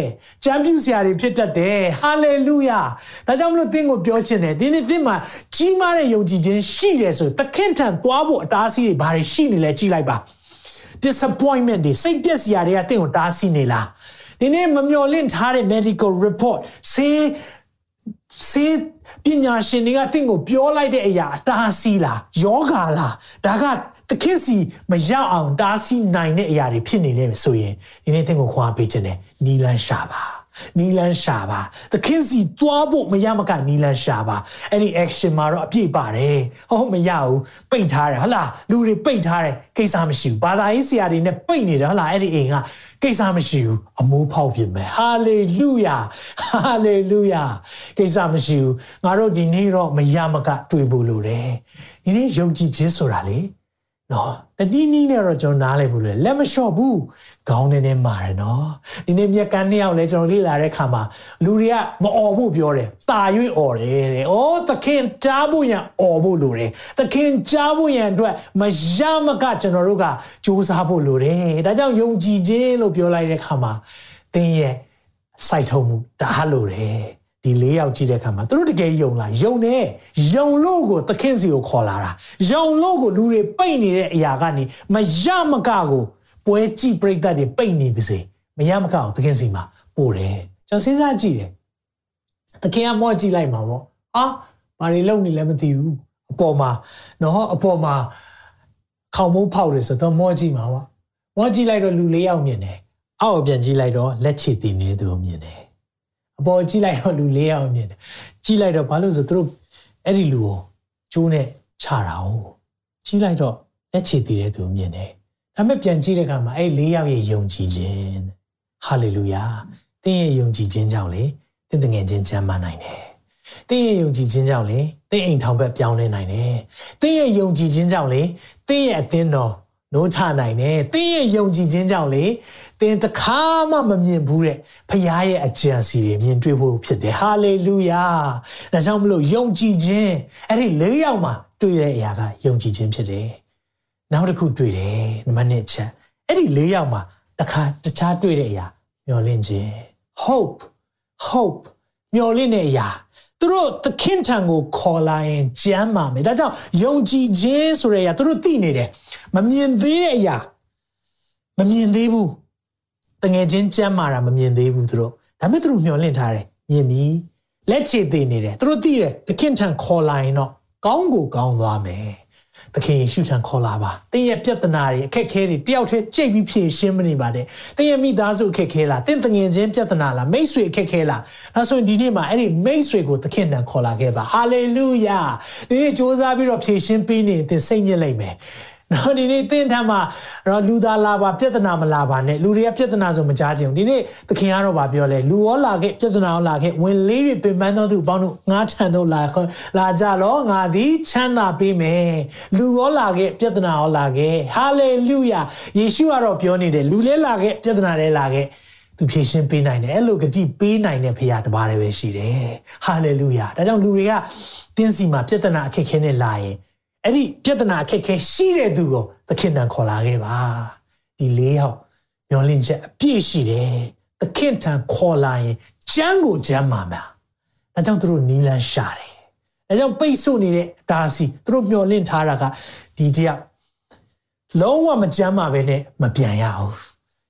ကျမ်းပြူဆရာတွေဖြစ်တတ်တယ်ဟာလေလုယာဒါကြောင့်မလို့သင်ကိုပြောချင်တယ်ဒီနေ့သင်မှာကြီးမားတဲ့ယုံကြည်ခြင်းရှိတယ်ဆိုသခင်ထံသွားဖို့အတားအဆီးတွေဘာတွေရှိနေလဲကြည့်လိုက်ပါ disappointment တွေစိတ်ပျက်စရာတွေကတင့်ကိုတားဆီးနေလားဒီနေ့မမျော်လင့်ထားတဲ့ medical report ဆေး ဆေးပညာရှင်တွေကတင့်ကိုပြောလိုက်တဲ့အရာအတားဆီးလားယောဂါလားဒါကတခင်စီမရောက်အောင်တားဆီးနိုင်တဲ့အရာတွေဖြစ်နေတယ်ဆိုရင်ဒီနေ့တင့်ကိုခွာပေးခြင်းနဲ့နီလန်းရှာပါ နီလန်းရှာပါသခင်စီသွားဖို့မရမကနီလန်းရှာပါအဲ့ဒီ action မှာတော့အပြည့်ပါတယ်ဟုတ်မရဘူးပိတ်ထားတယ်ဟလားလူတွေပိတ်ထားတယ်ကိစ္စမရှိဘူးဘာသာရေးဆရာတွေနဲ့ပိတ်နေတယ်ဟလားအဲ့ဒီအိမ်ကကိစ္စမရှိဘူးအမိုးဖောက်ပြင်မယ်ဟာလေလုယာဟာလေလုယာကိစ္စမရှိဘူးငါတို့ဒီနေ့တော့မရမက တွေ့ဖို့လိုတယ်ဒီနေ့ယုံကြည်ခြင်းဆိုတာလေ နော်တနည်းနည်းနဲ့တော့ကျွန်တော်နားလည်ဘူးလေလက်မလျှော့ဘူးခေါင်းနဲ့နဲ့မာတယ်နော်ဒီနေ့မြက်ကန်းနှစ်ယောက်လဲကျွန်တော်လေ့လာတဲ့ခါမှာလူတွေကမအော်ဖို့ပြောတယ်ตาရွေ့အော်တယ်တဲ့ဩသခင်ကြားဖို့ရန်အော်ဖို့လိုတယ်သခင်ကြားဖို့ရန်အတွက်မရမကကျွန်တော်တို့ကစူးစမ်းဖို့လိုတယ်ဒါကြောင့်ယုံကြည်ခြင်းလို့ပြောလိုက်တဲ့ခါမှာသင်ရဲ့စိုက်ထုံမှုဒါလိုတယ် ဒီ၄ယောက်ကြည့်တဲ့အခါမှာသူတို့တကယ်ယုံလားယုံတယ်ယုံလို့ကိုသခင်စီကိုခေါ်လာတာယုံလို့ကိုလူတွေပိတ်နေတဲ့အရာကနေမရမကကိုပပွဲကြည့်ပြိတ္တတွေပိတ်နေပါစေမရမကောက်သခင်စီမှာပို့တယ်ကျွန်တော်စဉ်းစားကြည့်တယ်သခင်ကမော့ကြည့်လိုက်မှာပေါ့ဟာဘာတွေလုပ်နေလဲမသိဘူးအပေါ်မှာနော်အပေါ်မှာခေါင်းမိုးဖောက်တယ်ဆိုတော့မော့ကြည့်မှာပါမော့ကြည့်လိုက်တော့လူလေးယောက်မြင်တယ်အောက်ပြန်ကြည့်လိုက်တော့လက်ချေတည်နေသူမြင်တယ် အပေါ်ကြည့်လိုက်တော့လူလေးယောက်မြင်တယ်ကြည့်လိုက်တော့ဘာလို့ဆိုသူတို့အဲ့ဒီလူကိုကျိုးနဲ့ချတာ哦ကြည့်လိုက်တော့လက်ချေတည်တဲ့သူမြင်တယ်ဒါပေမဲ့ပြန်ကြည့်တဲ့အခါမှာအဲ့လေးယောက်ရဲ့ယုံကြည်ခြင်းဟာလေလုယာသင်ရဲ့ယုံကြည်ခြင်းကြောင့်လေသင်တငယ်ချင်းချမ်းသာနိုင်တယ်သင်ရဲ့ယုံကြည်ခြင်းကြောင့်လေသင်အိမ်ထောင်ဘက်ပြောင်းလဲနိုင်တယ်သင်ရဲ့ယုံကြည်ခြင်းကြောင့်လေသင်ရဲ့အသင်းတော် နိုးထနိုင်တယ်သင်ရဲ့ယုံကြည်ခြင်းကြောင့်လေသင်တခါမှမမြင်ဘူးတဲ့ဖခင်ရဲ့အကြံစီတွေမြင်တွေ့ဖို့ဖြစ်တယ်ဟာလေလုယာဒါကြောင့်မလို့ယုံကြည်ခြင်းအဲ့ဒီ၄ယောက်မှာတွေ့တဲ့အရာကယုံကြည်ခြင်းဖြစ်တယ်နောက်တစ်ခုတွေ့တယ်နံပါတ်1ချက်အဲ့ဒီ၄ယောက်မှာတခါတခြားတွေ့တဲ့အရာမျှော်လင့်ခြင်း hope hope မျှော်လင့်တဲ့အရာ သူတို့သခင်ထံကိုခေါ်လာရင်ကြမ်းပါမယ်ဒါကြောင့်ယုံကြည်ခြင်းဆိုတဲ့အရာသူတို့သိနေတယ်မမြင်သေးတဲ့အရာမမြင်သေးဘူးတငယ်ချင်းကြမ်းမာတာမမြင်သေးဘူးသူတို့ဒါပေမဲ့သူတို့မျှော်လင့်ထားတယ်မြင်ပြီလက်ချေသေးနေတယ်သူတို့သိတယ်သခင်ထံခေါ်လာရင်တော့ကောင်းကိုကောင်းသွားမယ် သခင်ယေရှုထံခေါ်လာပါ။တင်းရဲ့ပြဿနာတွေအခက်အခဲတွေတယောက်တည်းကြိတ်ပြီးဖြေရှင်းမနေပါနဲ့။တင်းရဲ့မိသားစုအခက်အခဲလား။တင်းတငယ်ချင်းပြဿနာလား။မိတ်ဆွေအခက်အခဲလား။ဒါဆိုရင်ဒီနေ့မှာအဲ့ဒီမိတ်ဆွေကိုသခင်ထံခေါ်လာခဲ့ပါ။ဟာလေလုယာ။ဒီနေ့စ조사ပြီးတော့ဖြေရှင်းပေးနေသင်စိတ်ညစ်လိုက်မယ်။ နော်ဒီနေ့သင်ထမ်းမှာတော့လူသားလာပါပြဿနာမလာပါနဲ့လူတွေကပြဿနာဆိုမကြားချင်ဘူးဒီနေ့သခင်ကတော့ဗာပြောလဲလူရောလာခဲ့ပြဿနာရောလာခဲ့ဝင်လေးပြီးပင်ပန်းသောသူပေါင်းတို့ငါချန်တို့လာလာကြလောငါသည်ချမ်းသာပေးမယ်လူရောလာခဲ့ပြဿနာရောလာခဲ့ဟာလေလုယာယေရှုကတော့ပြောနေတယ်လူလဲလာခဲ့ပြဿနာလဲလာခဲ့သူဖြည့်ရှင်းပေးနိုင်တယ်အဲ့လိုကြည်ပေးနိုင်တဲ့ဖခင်တပါးတည်းပဲရှိတယ်ဟာလေလုယာဒါကြောင့်လူတွေကတင်းစီမှာပြဿနာအခက်ခဲနဲ့လာရင် အဲ့ဒီပြဿနာအခက်ခဲရှိတဲ့သူကိုသခင်တန်ခေါ်လာခဲ့ပါဒီလေးယောက်မျောလင့်ချက်အပြည့်ရှိတယ်သခင်တန်ခေါ်လာရင်ကျမ်းကိုကျမ်းမှာမှာဒါကြောင့်သူတို့နီလန်းရှာတယ်ဒါကြောင့်ပိတ်ဆို့နေတဲ့အတားစီသူတို့မျောလင့်ထားတာကဒီတယောက်လုံးဝမကျမ်းမာပဲနဲ့မပြန်ရအောင်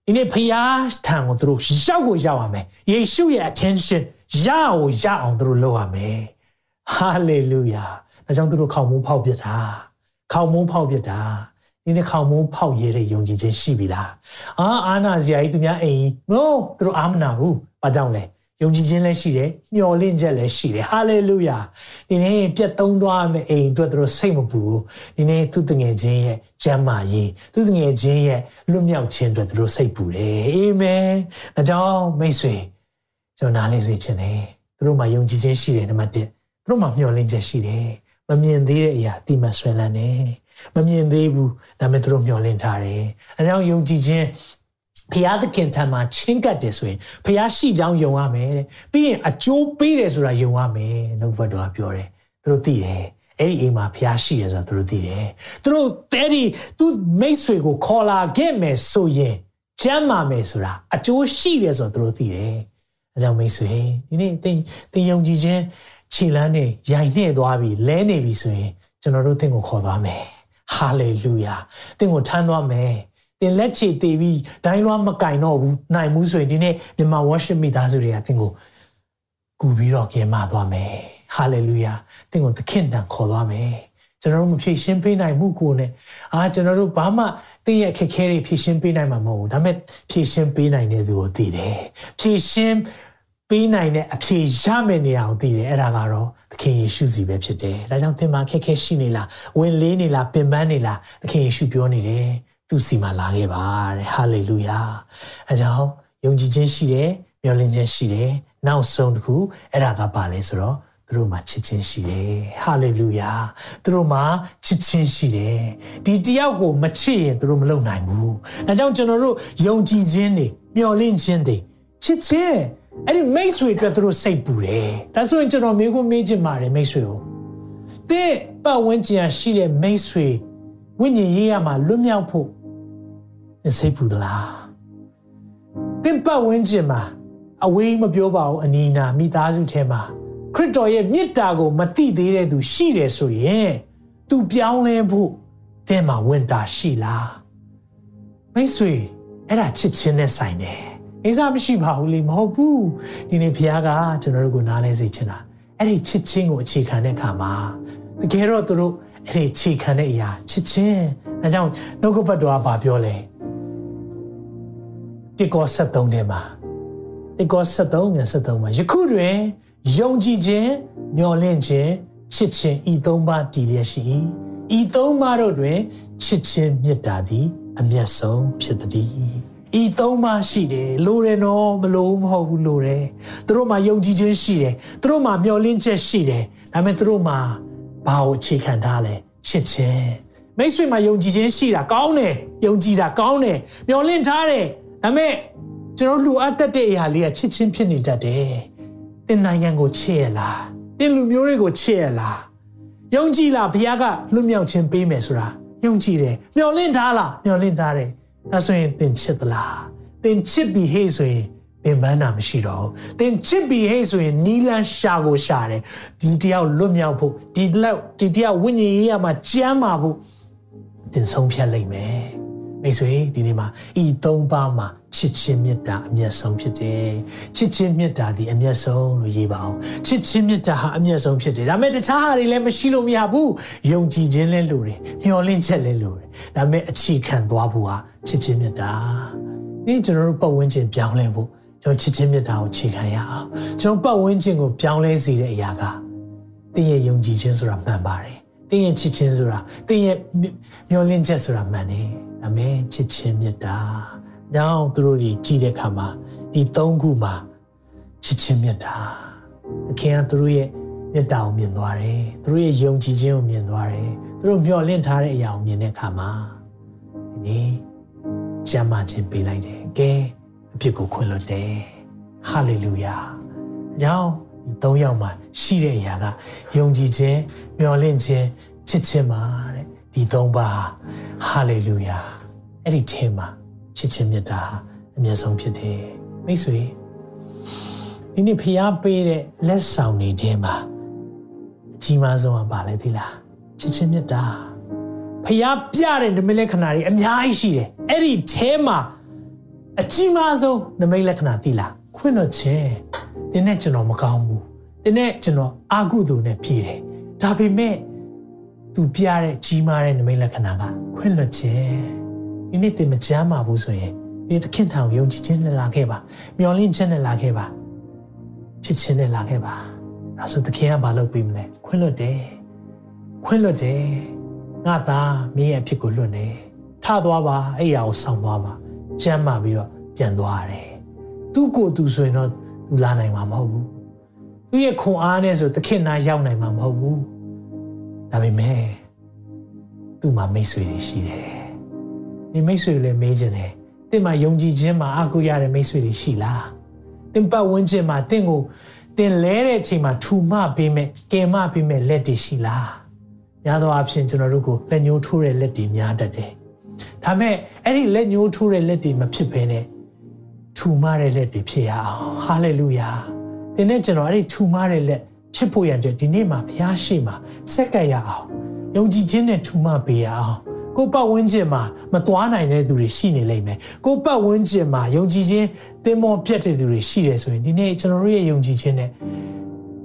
ဒီနေ့ဖျားထံကိုသူတို့ရောက်ကိုရောက်ရမယ်ယေရှုရဲ့ attention ရအောင်ရအောင်သူတို့လုပ်ရမယ် hallelujah ဒါကြောင့်သူတို့ခေါင်မိုးဖောက်ပြတာခေါင်မိုးဖောက်ပြတာဒီနေ့ခေါင်မိုးဖောက်ရတဲ့ယုံကြည်ခြင်းရှိပြီလားအာအာနာဇာကြီးသူများအိမ် no သူတို့အာမနာဘူးဘာကြောင့်လဲယုံကြည်ခြင်းလည်းရှိတယ်မျှော်လင့်ချက်လည်းရှိတယ်ဟာလေလုယာဒီနေ့ပြတ်သုံးသွားမယ့်အိမ်အတွက်သူတို့စိတ်မပူဘူးဒီနေ့သူတငယ်ချင်းရဲ့ကျမ်းမာရေးသူတငယ်ချင်းရဲ့လွတ်မြောက်ခြင်းအတွက်သူတို့စိတ်ပူတယ်အာမင်ဒါကြောင့်မိတ်ဆွေကျွန်တော်နားလည်စေချင်တယ်သူတို့မှာယုံကြည်ခြင်းရှိတယ်နံပါတ်1သူတို့မှာမျှော်လင့်ချက်ရှိတယ် မမြင်သေးတဲ့အရာအတိမဆွဲလန်းတယ်မမြင်သေးဘူးဒါပေမဲ့သူတို့မျှော်လင့်ထားတယ်အဲကြောင့်ယုံကြည်ခြင်းဖျားသခင်ထံမှာချင်းကပ်တယ်ဆိုရင်ဖျားရှိကြောင်းယုံရမယ်တဲ့ပြီးရင်အကျိုးပေးတယ်ဆိုတာယုံရမယ်နှုတ်ဘတ်တော်ပြောတယ်သူတို့သိတယ်အဲ့ဒီအိမ်မှာဖျားရှိတယ်ဆိုတာသူတို့သိတယ်သူတို့အဲ့ဒီသူမိတ်ဆွေကိုခေါ်လာခဲ့မယ်ဆိုရင်ကျမ်းမာမယ်ဆိုတာအကျိုးရှိတယ်ဆိုတာသူတို့သိတယ်အဲကြောင့်မိတ်ဆွေဒီနေ့သင်သင်ယုံကြည်ခြင်း ခြေလမ်းနဲ့ရိုင်နှဲ့သွားပြီလဲနေပြီဆိုရင်ကျွန်တော်တို့သင်ကိုခေါ်သွားမယ်ဟာလေလုယာသင်ကိုထမ်းသွားမယ်သင်လက်ချေတည်ပြီးဒိုင်းလွှားမကင်တော့ဘူးနိုင်မှုဆိုရင်ဒီနေ့မြန်မာ worship မိသားစုတွေကသင်ကိုကူပြီးတော့ကင်မသွားမယ်ဟာလေလုယာသင်ကိုသခင်တန်ခေါ်သွားမယ်ကျွန်တော်တို့မဖြည့်ရှင်းပေးနိုင်မှုကိုနဲ့အာကျွန်တော်တို့ဘာမှတင်းရဲ့ခက်ခဲတွေဖြည့်ရှင်းပေးနိုင်မှာမဟုတ်ဘူးဒါပေမဲ့ဖြည့်ရှင်းပေးနိုင်တဲ့သူကိုသိတယ်ဖြည့်ရှင်း ပေးနိုင်တဲ့အဖြေရမယ့်နေရာကိုသိတယ်အဲ့ဒါကတော့သခင်ယေရှုစီပဲဖြစ်တယ်ဒါကြောင့်သင်မှာခက်ခဲရှိနေလားဝင်လေးနေလားပင်ပန်းနေလားသခင်ယေရှုပြောနေတယ်သူစီမှာလာခဲ့ပါတဲ့ဟာလေလုယာအဲကြောင့်ယုံကြည်ခြင်းရှိတယ်မျှော်လင့်ခြင်းရှိတယ်နောက်ဆုံးတစ်ခုအဲ့ဒါကပါလဲဆိုတော့သူတို့မှာချစ်ခြင်းရှိတယ်ဟာလေလုယာသူတို့မှာချစ်ခြင်းရှိတယ်ဒီတယောက်ကိုမချစ်ရင်သူတို့မလုပ်နိုင်ဘူးဒါကြောင့်ကျွန်တော်တို့ယုံကြည်ခြင်းတွေမျှော်လင့်ခြင်းတွေချစ်ခြင်း အဲ့ဒီမိတ်ဆွေအတွက်သူတို့စိတ်ပူတယ်ဒါဆိုရင်ကျွန်တော်မျိုးကိုမေးချင်ပါတယ်မိတ်ဆွေကိုတဲ့ပတ်ဝန်းကျင်ရှိတဲ့မိတ်ဆွေဝိညာဉ်ရေးရမှာလွတ်မြောက်ဖို့သင်စိတ်ပူသလားတဲ့ပတ်ဝန်းကျင်မှာအဝေးမပြောပါဘူးအနီးနာမိသားစုထဲမှာခရစ်တော်ရဲ့မေတ္တာကိုမသိသေးတဲ့သူရှိတယ်ဆိုရင်သူပြောင်းလဲဖို့တဲ့မှာဝင်တာရှိလားမိတ်ဆွေအဲ့ဒါချစ်ချင်းနဲ့ဆိုင်တယ် အိစားမရှိပါဘူးလေမဟုတ်ဘူးဒီနေ့ဘုရားကကျွန်တော်တို့ကိုနားလဲစေချင်တာအဲ့ဒီချစ်ချင်းကိုအခြေခံတဲ့အခါမှာတကယ်တော့သူတို့အဲ့ဒီအခြေခံတဲ့အရာချစ်ချင်းအဲကြောင့်နှုတ်ကပတ်တော်ကပြောလဲတိကော73ထဲမှာတိကော73ငယ်73မှာယခုတွင်ယုံကြည်ခြင်းမျှော်လင့်ခြင်းချစ်ခြင်းဤသုံးပါးတည်လျက်ရှိ၏ဤသုံးပါးတို့တွင်ချစ်ခြင်းမေတ္တာသည် အမျက်ဆုံးဖြစ်သည် ဤသုံးပါးရှိတယ်လိုတယ်နော်မလို့မဟုတ်ဘူးလိုတယ်သူတို့မှာယုံကြည်ခြင်းရှိတယ်သူတို့မှာမျှော်လင့်ချက်ရှိတယ်ဒါပေမဲ့သူတို့မှာဘာကိုအခြေခံထားလဲချစ်ခြင်းမိတ်ဆွေမှာယုံကြည်ခြင်းရှိတာကောင်းတယ်ယုံကြည်တာကောင်းတယ်မျှော်လင့်ထားတယ်ဒါပေမဲ့ကျွန်တော်လူအပ်တတ်တဲ့အရာလေးကချစ်ချင်းဖြစ်နေတတ်တယ်တင်နိုင်ငံကိုချစ်ရလားတင်လူမျိုးတွေကိုချစ်ရလားယုံကြည်လားဘုရားကလွတ်မြောက်ခြင်းပေးမယ်ဆိုတာယုံကြည်တယ်မျှော်လင့်ထားလားမျှော်လင့်ထားတယ် အဲဆိုရင်တင်ချစ်သလားတင်ချစ်ပြီးဟေ့ဆိုရင်ပင်ပန်းတာမရှိတော့ဘူးတင်ချစ်ပြီးဟေ့ဆိုရင်နီလန်းရှာကိုရှာတယ်ဒီတယောက်လွတ်မြောက်ဖို့ဒီလောက်ဒီတယောက်ဝိညာဉ်ရေးရမှာကြမ်းမှာဖို့တင်ဆုံးဖြတ်လိုက်မယ် မိတ်ဆွေဒီနေ့မှာဤသုံးပါးမှာချစ်ချင်းမေတ္တာအမျက်ဆုံးဖြစ်တယ်ချစ်ချင်းမေတ္တာဒီအမျက်ဆုံးလို့ရေးပါအောင်ချစ်ချင်းမေတ္တာဟာအမျက်ဆုံးဖြစ်တယ်ဒါပေမဲ့တခြားဟာတွေလည်းမရှိလို့မရဘူးယုံကြည်ခြင်းလည်းလိုတယ်မျှော်လင့်ချက်လည်းလိုတယ်ဒါပေမဲ့အခြေခံသွားဖို့ဟာချစ်ချင်းမေတ္တာဒီကျွန်တော်တို့ပတ်ဝန်းကျင်ပြောင်းလဲဖို့ကျွန်တော်ချစ်ချင်းမေတ္တာကိုအခြေခံရအောင်ကျွန်တော်ပတ်ဝန်းကျင်ကိုပြောင်းလဲစေတဲ့အရာကတင်းရဲ့ယုံကြည်ခြင်းဆိုတာမှန်ပါတယ်တင်းရဲ့ချစ်ခြင်းဆိုတာတင်းရဲ့မျှော်လင့်ချက်ဆိုတာမှန်တယ် ဒါပေမဲ့ချစ်ချင်းမေတ္တာ။ကြောင့်သူတို့တွေကြည်တဲ့အခါမှာဒီသုံးခုမှာချစ်ချင်းမေတ္တာသခင်ကသူတို့ရဲ့မေတ္တာကိုမြင်သွားတယ်။သူတို့ရဲ့ယုံကြည်ခြင်းကိုမြင်သွားတယ်။သူတို့မျှော်လင့်ထားတဲ့အရာကိုမြင်တဲ့အခါမှာဒီနေ့ကျမ်းမာခြင်းပေးလိုက်တယ်။ကဲအဖြစ်ကိုခွင့်လွှတ်တယ်။ဟာလေလုယာ။အကြောင်းဒီသုံးယောက်မှာရှိတဲ့အရာကယုံကြည်ခြင်းမျှော်လင့်ခြင်းချစ်ခြင်းပါတဲ့ ဒီသုံးပါဟာလေလုယာအဲ့ဒီထဲမှာချစ်ချင်းမြတ်တာအမျက်ဆုံးဖြစ်တယ်မိတ်ဆွေဒီနေ့ဖျားပေးတဲ့လက်ဆောင်တွေထဲမှာအကြီးမားဆုံးကပါလဲသိလားချစ်ချင်းမြတ်တာဖျားပြတဲ့နမိတ်လက္ခဏာတွေအများကြီးရှိတယ်အဲ့ဒီထဲမှာအကြီးမားဆုံးနမိတ်လက္ခဏာသိလားခွင့်တော့ခြင်းတင်းနဲ့ကျွန်တော်မကောင်းဘူးတင်းနဲ့ကျွန်တော်အာကုသိုလ်နဲ့ပြည်တယ်ဒါပေမဲ့ သူပြတဲ့ကြီးမားတဲ့နမိတ်လက္ခဏာကခွင့်လွှတ်ခြင်းဒီနေ့သင်မကြမ်းပါဘူးဆိုရင်ဒီသခင်ထောင်ယုံကြည်ခြင်းနဲ့လာခဲ့ပါမျှော်လင့်ခြင်းနဲ့လာခဲ့ပါချစ်ခြင်းနဲ့လာခဲ့ပါဒါဆိုသခင်ကဘာလုပ်ပေးမလဲခွင့်လွတ်တယ်ခွင့်လွတ်တယ်ငါသားမင်းရဲ့အဖြစ်ကိုလွတ်နေထသွားပါအဲ့ရကိုဆောင်းသွားပါကြမ်းမာပြီးတော့ပြန်သွားတယ်သူ့ကိုယ်သူဆိုရင်တော့သူလာနိုင်မှာမဟုတ်ဘူးသူရဲ့ခွန်အားနဲ့ဆိုသခင်နာရောက်နိုင်မှာမဟုတ်ဘူး ဒါပေမဲ့သူ့မှာမိတ်ဆွေတွေရှိတယ်ဒီမိတ်ဆွေလည်းမေးခြင်းတယ်။တင့်မှာယုံကြည်ခြင်းမှာအကူရတဲ့မိတ်ဆွေတွေရှိလား။တင့်ပတ်ဝန်းကျင်မှာတင့်ကိုတင်လဲတဲ့အချိန်မှာထူမပေးမဲ့ကယ်မပေးမဲ့လက်တွေရှိလား။များသောအားဖြင့်ကျွန်တော်တို့ကိုလက်ညှိုးထိုးတဲ့လက်တွေများတတ်တယ်။ဒါမဲ့အဲ့ဒီလက်ညှိုးထိုးတဲ့လက်တွေမဖြစ်ဘဲနဲ့ထူမတဲ့လက်တွေဖြစ်ရအောင်။ဟာလေလုယာ။ဒီနေ့ကျွန်တော်အဲ့ဒီထူမတဲ့လက် ဖြစ်ဖို့ရတဲ့ဒီနေ့မှာဘုရားရှိခိုးစက်ကပ်ရအောင်။ယုံကြည်ခြင်းနဲ့ထူမပေးရအောင်။ကိုပတ်ဝန်းကျင်မှာမသွားနိုင်တဲ့သူတွေရှိနေလိမ့်မယ်ကိုပတ်ဝန်းကျင်မှာယုံကြည်ခြင်းသင်မောပြတ်တဲ့သူတွေရှိတယ်ဆိုရင်ဒီနေ့ကျွန်တော်တို့ရဲ့ယုံကြည်ခြင်းနဲ့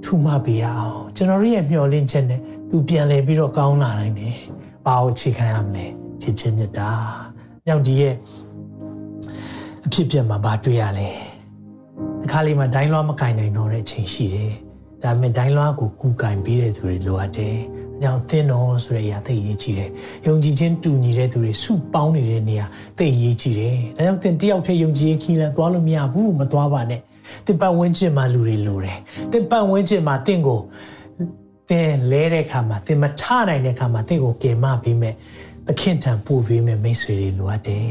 ထူမပေးရအောင်ကျွန်တော်တို့ရဲ့မျှော်လင့်ချက်နဲ့သူပြန်လည်ပြီးတော့ကောင်းလာနိုင်တယ်ဘာကိုအခြေခံရမလဲချစ်ချင်းမြတ်တာကြောင့်ဒီရဲ့အဖြစ်ပြက်မှာဘာတွေ့ရလဲအခါလေးမှာဒိုင်းလွှားမကင်နိုင်တော့တဲ့အချိန်ရှိတယ် ဒါပေမဲ့ဒိုင်းလွှားကိုကူကင်ပေးတဲ့သူတွေလိုအပ်တယ်အကြောင်းသင်တော်ဆိုတဲ့အရာသိရေးကြည့်တယ်။ယုံကြည်ခြင်းတူညီတဲ့သူတွေစုပေါင်းနေတဲ့နေရာသိရေးကြည့်တယ်။ဒါကြောင့်သင်တယောက်တည်းယုံကြည်ခီးလန်သွားလို့မရဘူးမသွားပါနဲ့။တင်ပတ်ဝန်းကျင်မှာလူတွေလိုတယ်။တင်ပတ်ဝန်းကျင်မှာတင့်ကိုတင်လဲတဲ့ခါမှာတင်မထနိုင်တဲ့ခါမှာတင့်ကိုကယ်မပေးမဲ့သခင်ထံပို့ပေးမဲ့မိတ်ဆွေတွေလိုအပ်တယ်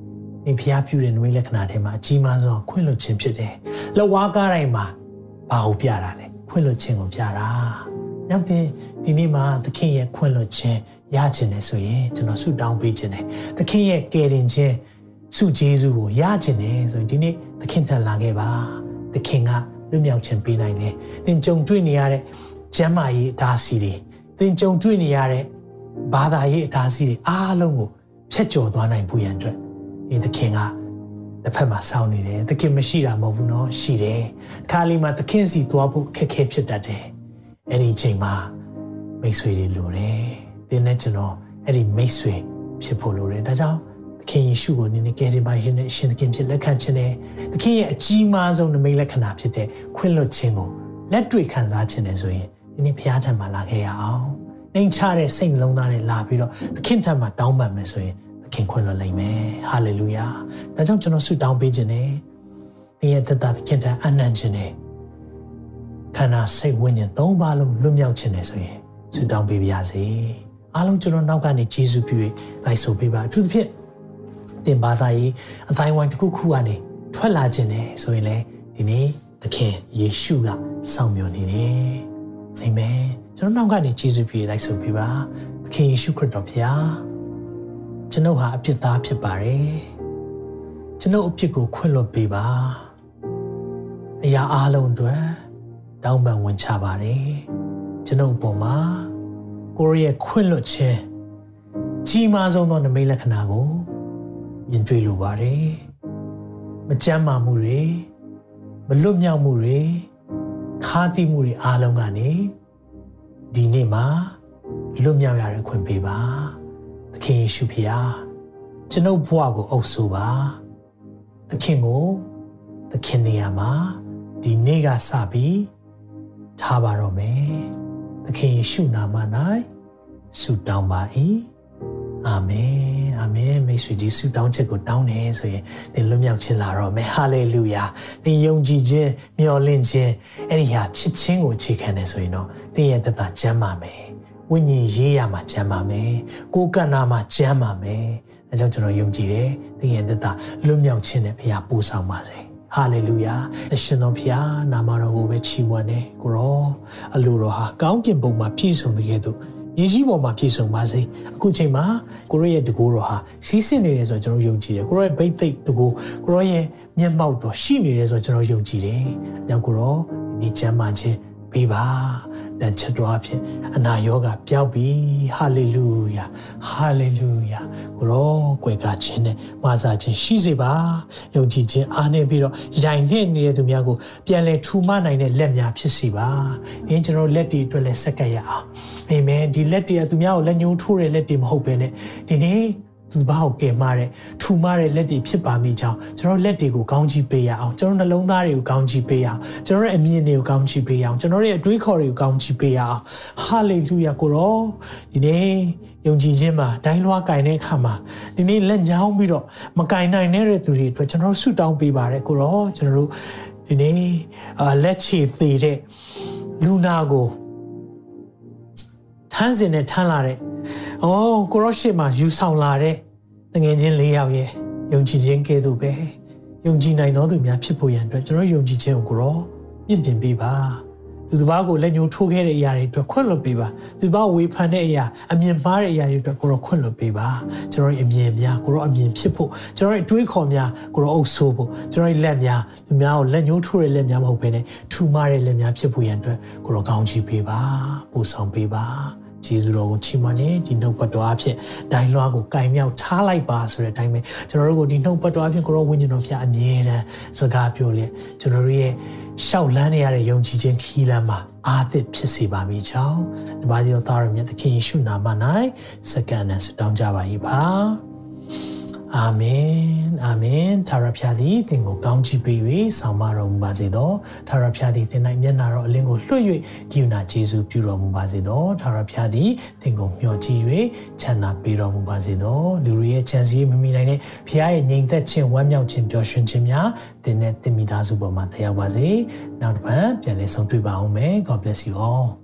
။ဒီဖျားပြူတဲ့နမိတ်လက္ခဏာထဲမှာအကြီးမားဆုံးခွင့်လွှတ်ခြင်းဖြစ်တယ်။လက်ဝါးကားတိုင်းမှာဘာကိုပြတာလဲ ခွင့်လွှတ်ခြင်းကိုပြတာ။နောက်တင်ဒီနေ့မှာသခင်ရဲ့ခွင့်လွှတ်ခြင်းရခြင်းနဲ့ဆိုရင်ကျွန်တော်ဆုတောင်းပေးခြင်းနဲ့သခင်ရဲ့ကယ်တင်ခြင်းဆုကျေးဇူးကိုရခြင်းနဲ့ဆိုရင်ဒီနေ့သခင်ထံလာခဲ့ပါသခင်ကလွတ်မြောက်ခြင်းပေးနိုင်တယ်သင်ကြုံတွေ့နေရတဲ့ကျမ်းမာရေးအတားဆီးတွေသင်ကြုံတွေ့နေရတဲ့ဘာသာရေးအတားဆီးတွေအားလုံးကိုဖျက်ကျော်သွားနိုင်ဖို့ရန်အတွက်ဒီသခင်က တစ်ဖက်မှာစောင်းနေတယ်သခင်မရှိတာမဟုတ်ဘူးเนาะရှိတယ်ခါလီမှာသခင်စီသွားဖို့ခက်ခဲဖြစ်တတ်တယ်အဲ့ဒီအချိန်မှာမိတ်ဆွေတွေလိုတယ်သင်နဲ့ကျွန်တော်အဲ့ဒီမိတ်ဆွေဖြစ်ဖို့လိုတယ်ဒါကြောင့်သခင်ယေရှုကိုနည်းနည်းကယ်တင်ပါရှင်နဲ့ရှင်သခင်ဖြစ်လက်ခံခြင်းနဲ့သခင်ရဲ့အကြီးမားဆုံးနမိတ်လက္ခဏာဖြစ်တဲ့ခွင့်လွှတ်ခြင်းကိုလက်တွေ့ခံစားခြင်းနဲ့ဆိုရင်ဒီနေ့ဘုရားထံမှာလာခဲ့ရအောင်နှိမ်ချတဲ့စိတ်နှလုံးသားနဲ့လာပြီးတော့သခင်ထံမှာတောင်းပန်မယ်ဆိုရင်သ ခင်ခွင့်လွှတ်နိုင်မယ်ဟာလေလုယာဒါကြောင့်ကျွန်တော်ဆုတောင်းပေးခြင်းနဲ့သင်ရဲ့သက်တာသခင်ထံအနံ့ခြင်းနဲ့ခန္ဓာစိတ်ဝိညာဉ်သုံးပါးလုံးလွတ်မြောက်ခြင်းနဲ့ဆိုရင်ဆုတောင်းပေးပါရစေအားလုံးကျွန်တော်နောက်ကနေယေရှုပြု၍လိုက်ဆိုပေးပါအထူးသဖြင့်တင်ဘာသာရေးအတိုင်းဝိုင်းတစ်ခုခုကနေထွက်လာခြင်းနဲ့ဆိုရင်လေဒီနေ့သခင်ယေရှုကစောင့်မျှော်နေတယ်အာမင်ကျွန်တော်နောက်ကနေယေရှုပြုလိုက်ဆိုပေးပါသခင်ယေရှုခရစ်တော်ဖျား ကျွန်ုပ်ဟာအပြစ်သားဖြစ်ပါတယ်ကျွန်ုပ်အပြစ်ကိုခွင့်လွှတ်ပေးပါအရာအလုံးအတွက်တောင်းပန်ဝင်ချပါတယ်ကျွန်ုပ်အပေါ်မှာကိုရရဲ့ခွင့်လွှတ်ခြင်းကြီးမားဆုံးသောနမိတ်လက္ခဏာကိုမြင်တွေ့လိုပါတယ်မကြမ်းမာမှုတွေမလွတ်မြောက်မှုတွေခါးသီးမှုတွေအားလုံးကနေဒီနေ့မှာလွတ်မြောက်ရတဲ့ခွင့်ပေးပါ သခင်ယေရှုဖျားကျွန်ုပ်ဘဝကိုအုပ်ဆိုပါသခင်ကိုသခင်နေရာမှာဒီနေ့ကစပြီးထားပါတော့မယ်သခင်ယေရှုနာမ၌ဆုတောင်းပါ၏အာမင်အာမင်မိတ်ဆွေဒီဆုတောင်းချက်ကိုတောင်းတယ်ဆိုရင်သင်လွတ်မြောက်ခြင်းလာတော့မယ်ဟာလေလုယာသင်ယုံကြည်ခြင်းမျှော်လင့်ခြင်းအဲ့ဒီဟာချစ်ခြင်းကိုအခြေခံတယ်ဆိုရင်တော့သင်ရဲ့တသက်ကျမ်းပါမယ် ဝိညာဉ်ရေးရမှာကျမ်းပါမယ်ကိုယ်ကန္နာမှာကျမ်းပါမယ်အဲကြောင့်ကျွန်တော်ယုံကြည်တယ်သင်ရဲ့တသက်လွတ်မြောက်ခြင်းနဲ့ဘုရားပို့ဆောင်ပါစေဟာလေလုယာအရှင်တော်ဖျားနာမတော်ကိုပဲချီးမွမ်းတယ်ကိုရောအလိုတော်ဟာကောင်းကင်ဘုံမှာပြည့်စုံတဲ့ကဲ့သို့မြေကြီးပေါ်မှာပြည့်စုံပါစေအခုချိန်မှာကိုရောရဲ့တကူတော်ဟာစီးစစ်နေတယ်ဆိုတော့ကျွန်တော်ယုံကြည်တယ်ကိုရောရဲ့ဘိတ်သိက်တကူကိုရောရဲ့မျက်မှောက်တော်ရှိနေတယ်ဆိုတော့ကျွန်တော်ယုံကြည်တယ်။ကြောင့်ကိုရောဒီချမ်းသာခြင်းပေးပါ တန်ချက်တော်အဖြစ်အနာယောဂပျောက်ပြီဟာလေလုယာဟာလေလုယာကိုရောကွယ်ကားခြင်းနဲ့မာစာခြင်းရှိစေပါယုံကြည်ခြင်းအားနေပြီးတော့ရိုင်တဲ့နေတဲ့သူများကိုပြန်လဲထူမနိုင်တဲ့လက်များဖြစ်စီပါအင်းကျွန်တော်လက်တီအတွက်လည်းဆက်ကပ်ရအောင်အာမင်ဒီလက်တီကသူများကိုလက်ညှိုးထိုးတဲ့လက်တီမဟုတ်ဘဲနဲ့ဒီနေ့ သူဘာကိုကယ်မတဲ့ထူမတဲ့လက်တွေဖြစ်ပါမိကြောင်းကျွန်တော်လက်တွေကိုကောင်းချီးပေးရအောင်ကျွန်တော်နှလုံးသားတွေကိုကောင်းချီးပေးရအောင်ကျွန်တော်ရဲ့အမြင်တွေကိုကောင်းချီးပေးရအောင်ကျွန်တော်ရဲ့အတွေးခေါ်တွေကိုကောင်းချီးပေးရအောင်ဟာလေလုယာကိုရောဒီနေ့ယုံကြည်ခြင်းမှာဒိုင်းလွှားကင်တဲ့အခါမှာဒီနေ့လက်ညောင်းပြီးတော့မကင်နိုင်တဲ့သူတွေအတွက်ကျွန်တော်ဆုတောင်းပေးပါတယ်ကိုရောကျွန်တော်တို့ဒီနေ့လက်ချေသေးတဲ့လူနာကိုထမ်းစင်နဲ့ထမ်းလာတဲ့။ အော်ကိုရော့ရှေ့မှာယူဆောင်လာတဲ့တငယ်ချင်း၄ယောက်ရဲ့ယုံကြည်ခြင်းကဲ့သို့ပဲယုံကြည်နိုင်သောသူများဖြစ်ဖို့ရန်အတွက်ကျွန်တော်ယုံကြည်ခြင်းကိုကိုရောမြင့်တင်ပေးပါ။သူတစ်ပါးကိုလက်ညှိုးထိုးခဲ့တဲ့အရာတွေအတွက်ခွင့်လွှတ်ပေးပါ။သူတစ်ပါးဝေဖန်တဲ့အရာအမြင်မှားတဲ့အရာတွေအတွက်ကိုရောခွင့်လွှတ်ပေးပါ။ကျွန်တော်ရဲ့အမြင်များကိုရောအမြင်ဖြစ်ဖို့ကျွန်တော်ရဲ့တွေးခေါ်များကိုရောအုပ်ဆိုးဖို့ကျွန်တော်ရဲ့လက်များသူများကိုလက်ညှိုးထိုးတဲ့လက်များမဟုတ်ဘဲနဲ့ထူမားတဲ့လက်များဖြစ်ဖို့ရန်အတွက်ကိုရောကောင်းချီးပေးပါ။ပို့ဆောင်ပေးပါ။ ကျေးဇူးတော်ကိုချီးမွမ်းနေဒီနှုတ်ပတ်တော်အဖြစ်ဒိုင်လွှားကိုကင်မြောက်ထားလိုက်ပါဆိုတဲ့အတိုင်းပဲကျွန်တော်တို့ကိုဒီနှုတ်ပတ်တော်အဖြစ်ကိုရောဝိညာဉ်တော်ဖျားအမြဲတမ်းစကားပြောလျက်ကျွန်တော်တို့ရဲ့ရှောက်လန်းနေရတဲ့ယုံကြည်ခြင်းခီးလမ်းမှာအာသစ်ဖြစ်စေပါမိကြောင်းဒီပါးကြောသားရမြတ်သခင်ယေရှုနာမ၌စက္ကန့်နဲ့ဆုတောင်းကြပါ၏ပါ အာမင်အာမင်သာရဖျားသည်သင်ကိုကောင်းချီးပေး၍ဆောင်မတော်မူပါစေသောသာရဖျားသည်သင်၌မျက်နာတော်အလင်းကိုလွှတ်၍ဂိယူနာယေရှုပြုတော်မူပါစေသောသာရဖျားသည်သင်ကိုမျှော်ကြည့်၍ချမ်းသာပေးတော်မူပါစေသောလူတွေရဲ့ချမ်းစီမမိနိုင်တဲ့ဖျားရဲ့ငြိမ်သက်ခြင်းဝမ်းမြောက်ခြင်းပျော်ရွှင်ခြင်းများသင်နဲ့သင်မိသားစုပေါ်မှာတရားပါစေနောက်တစ်ပတ်ပြန်လည်ဆုံတွေ့ပါအောင်မယ် God bless you all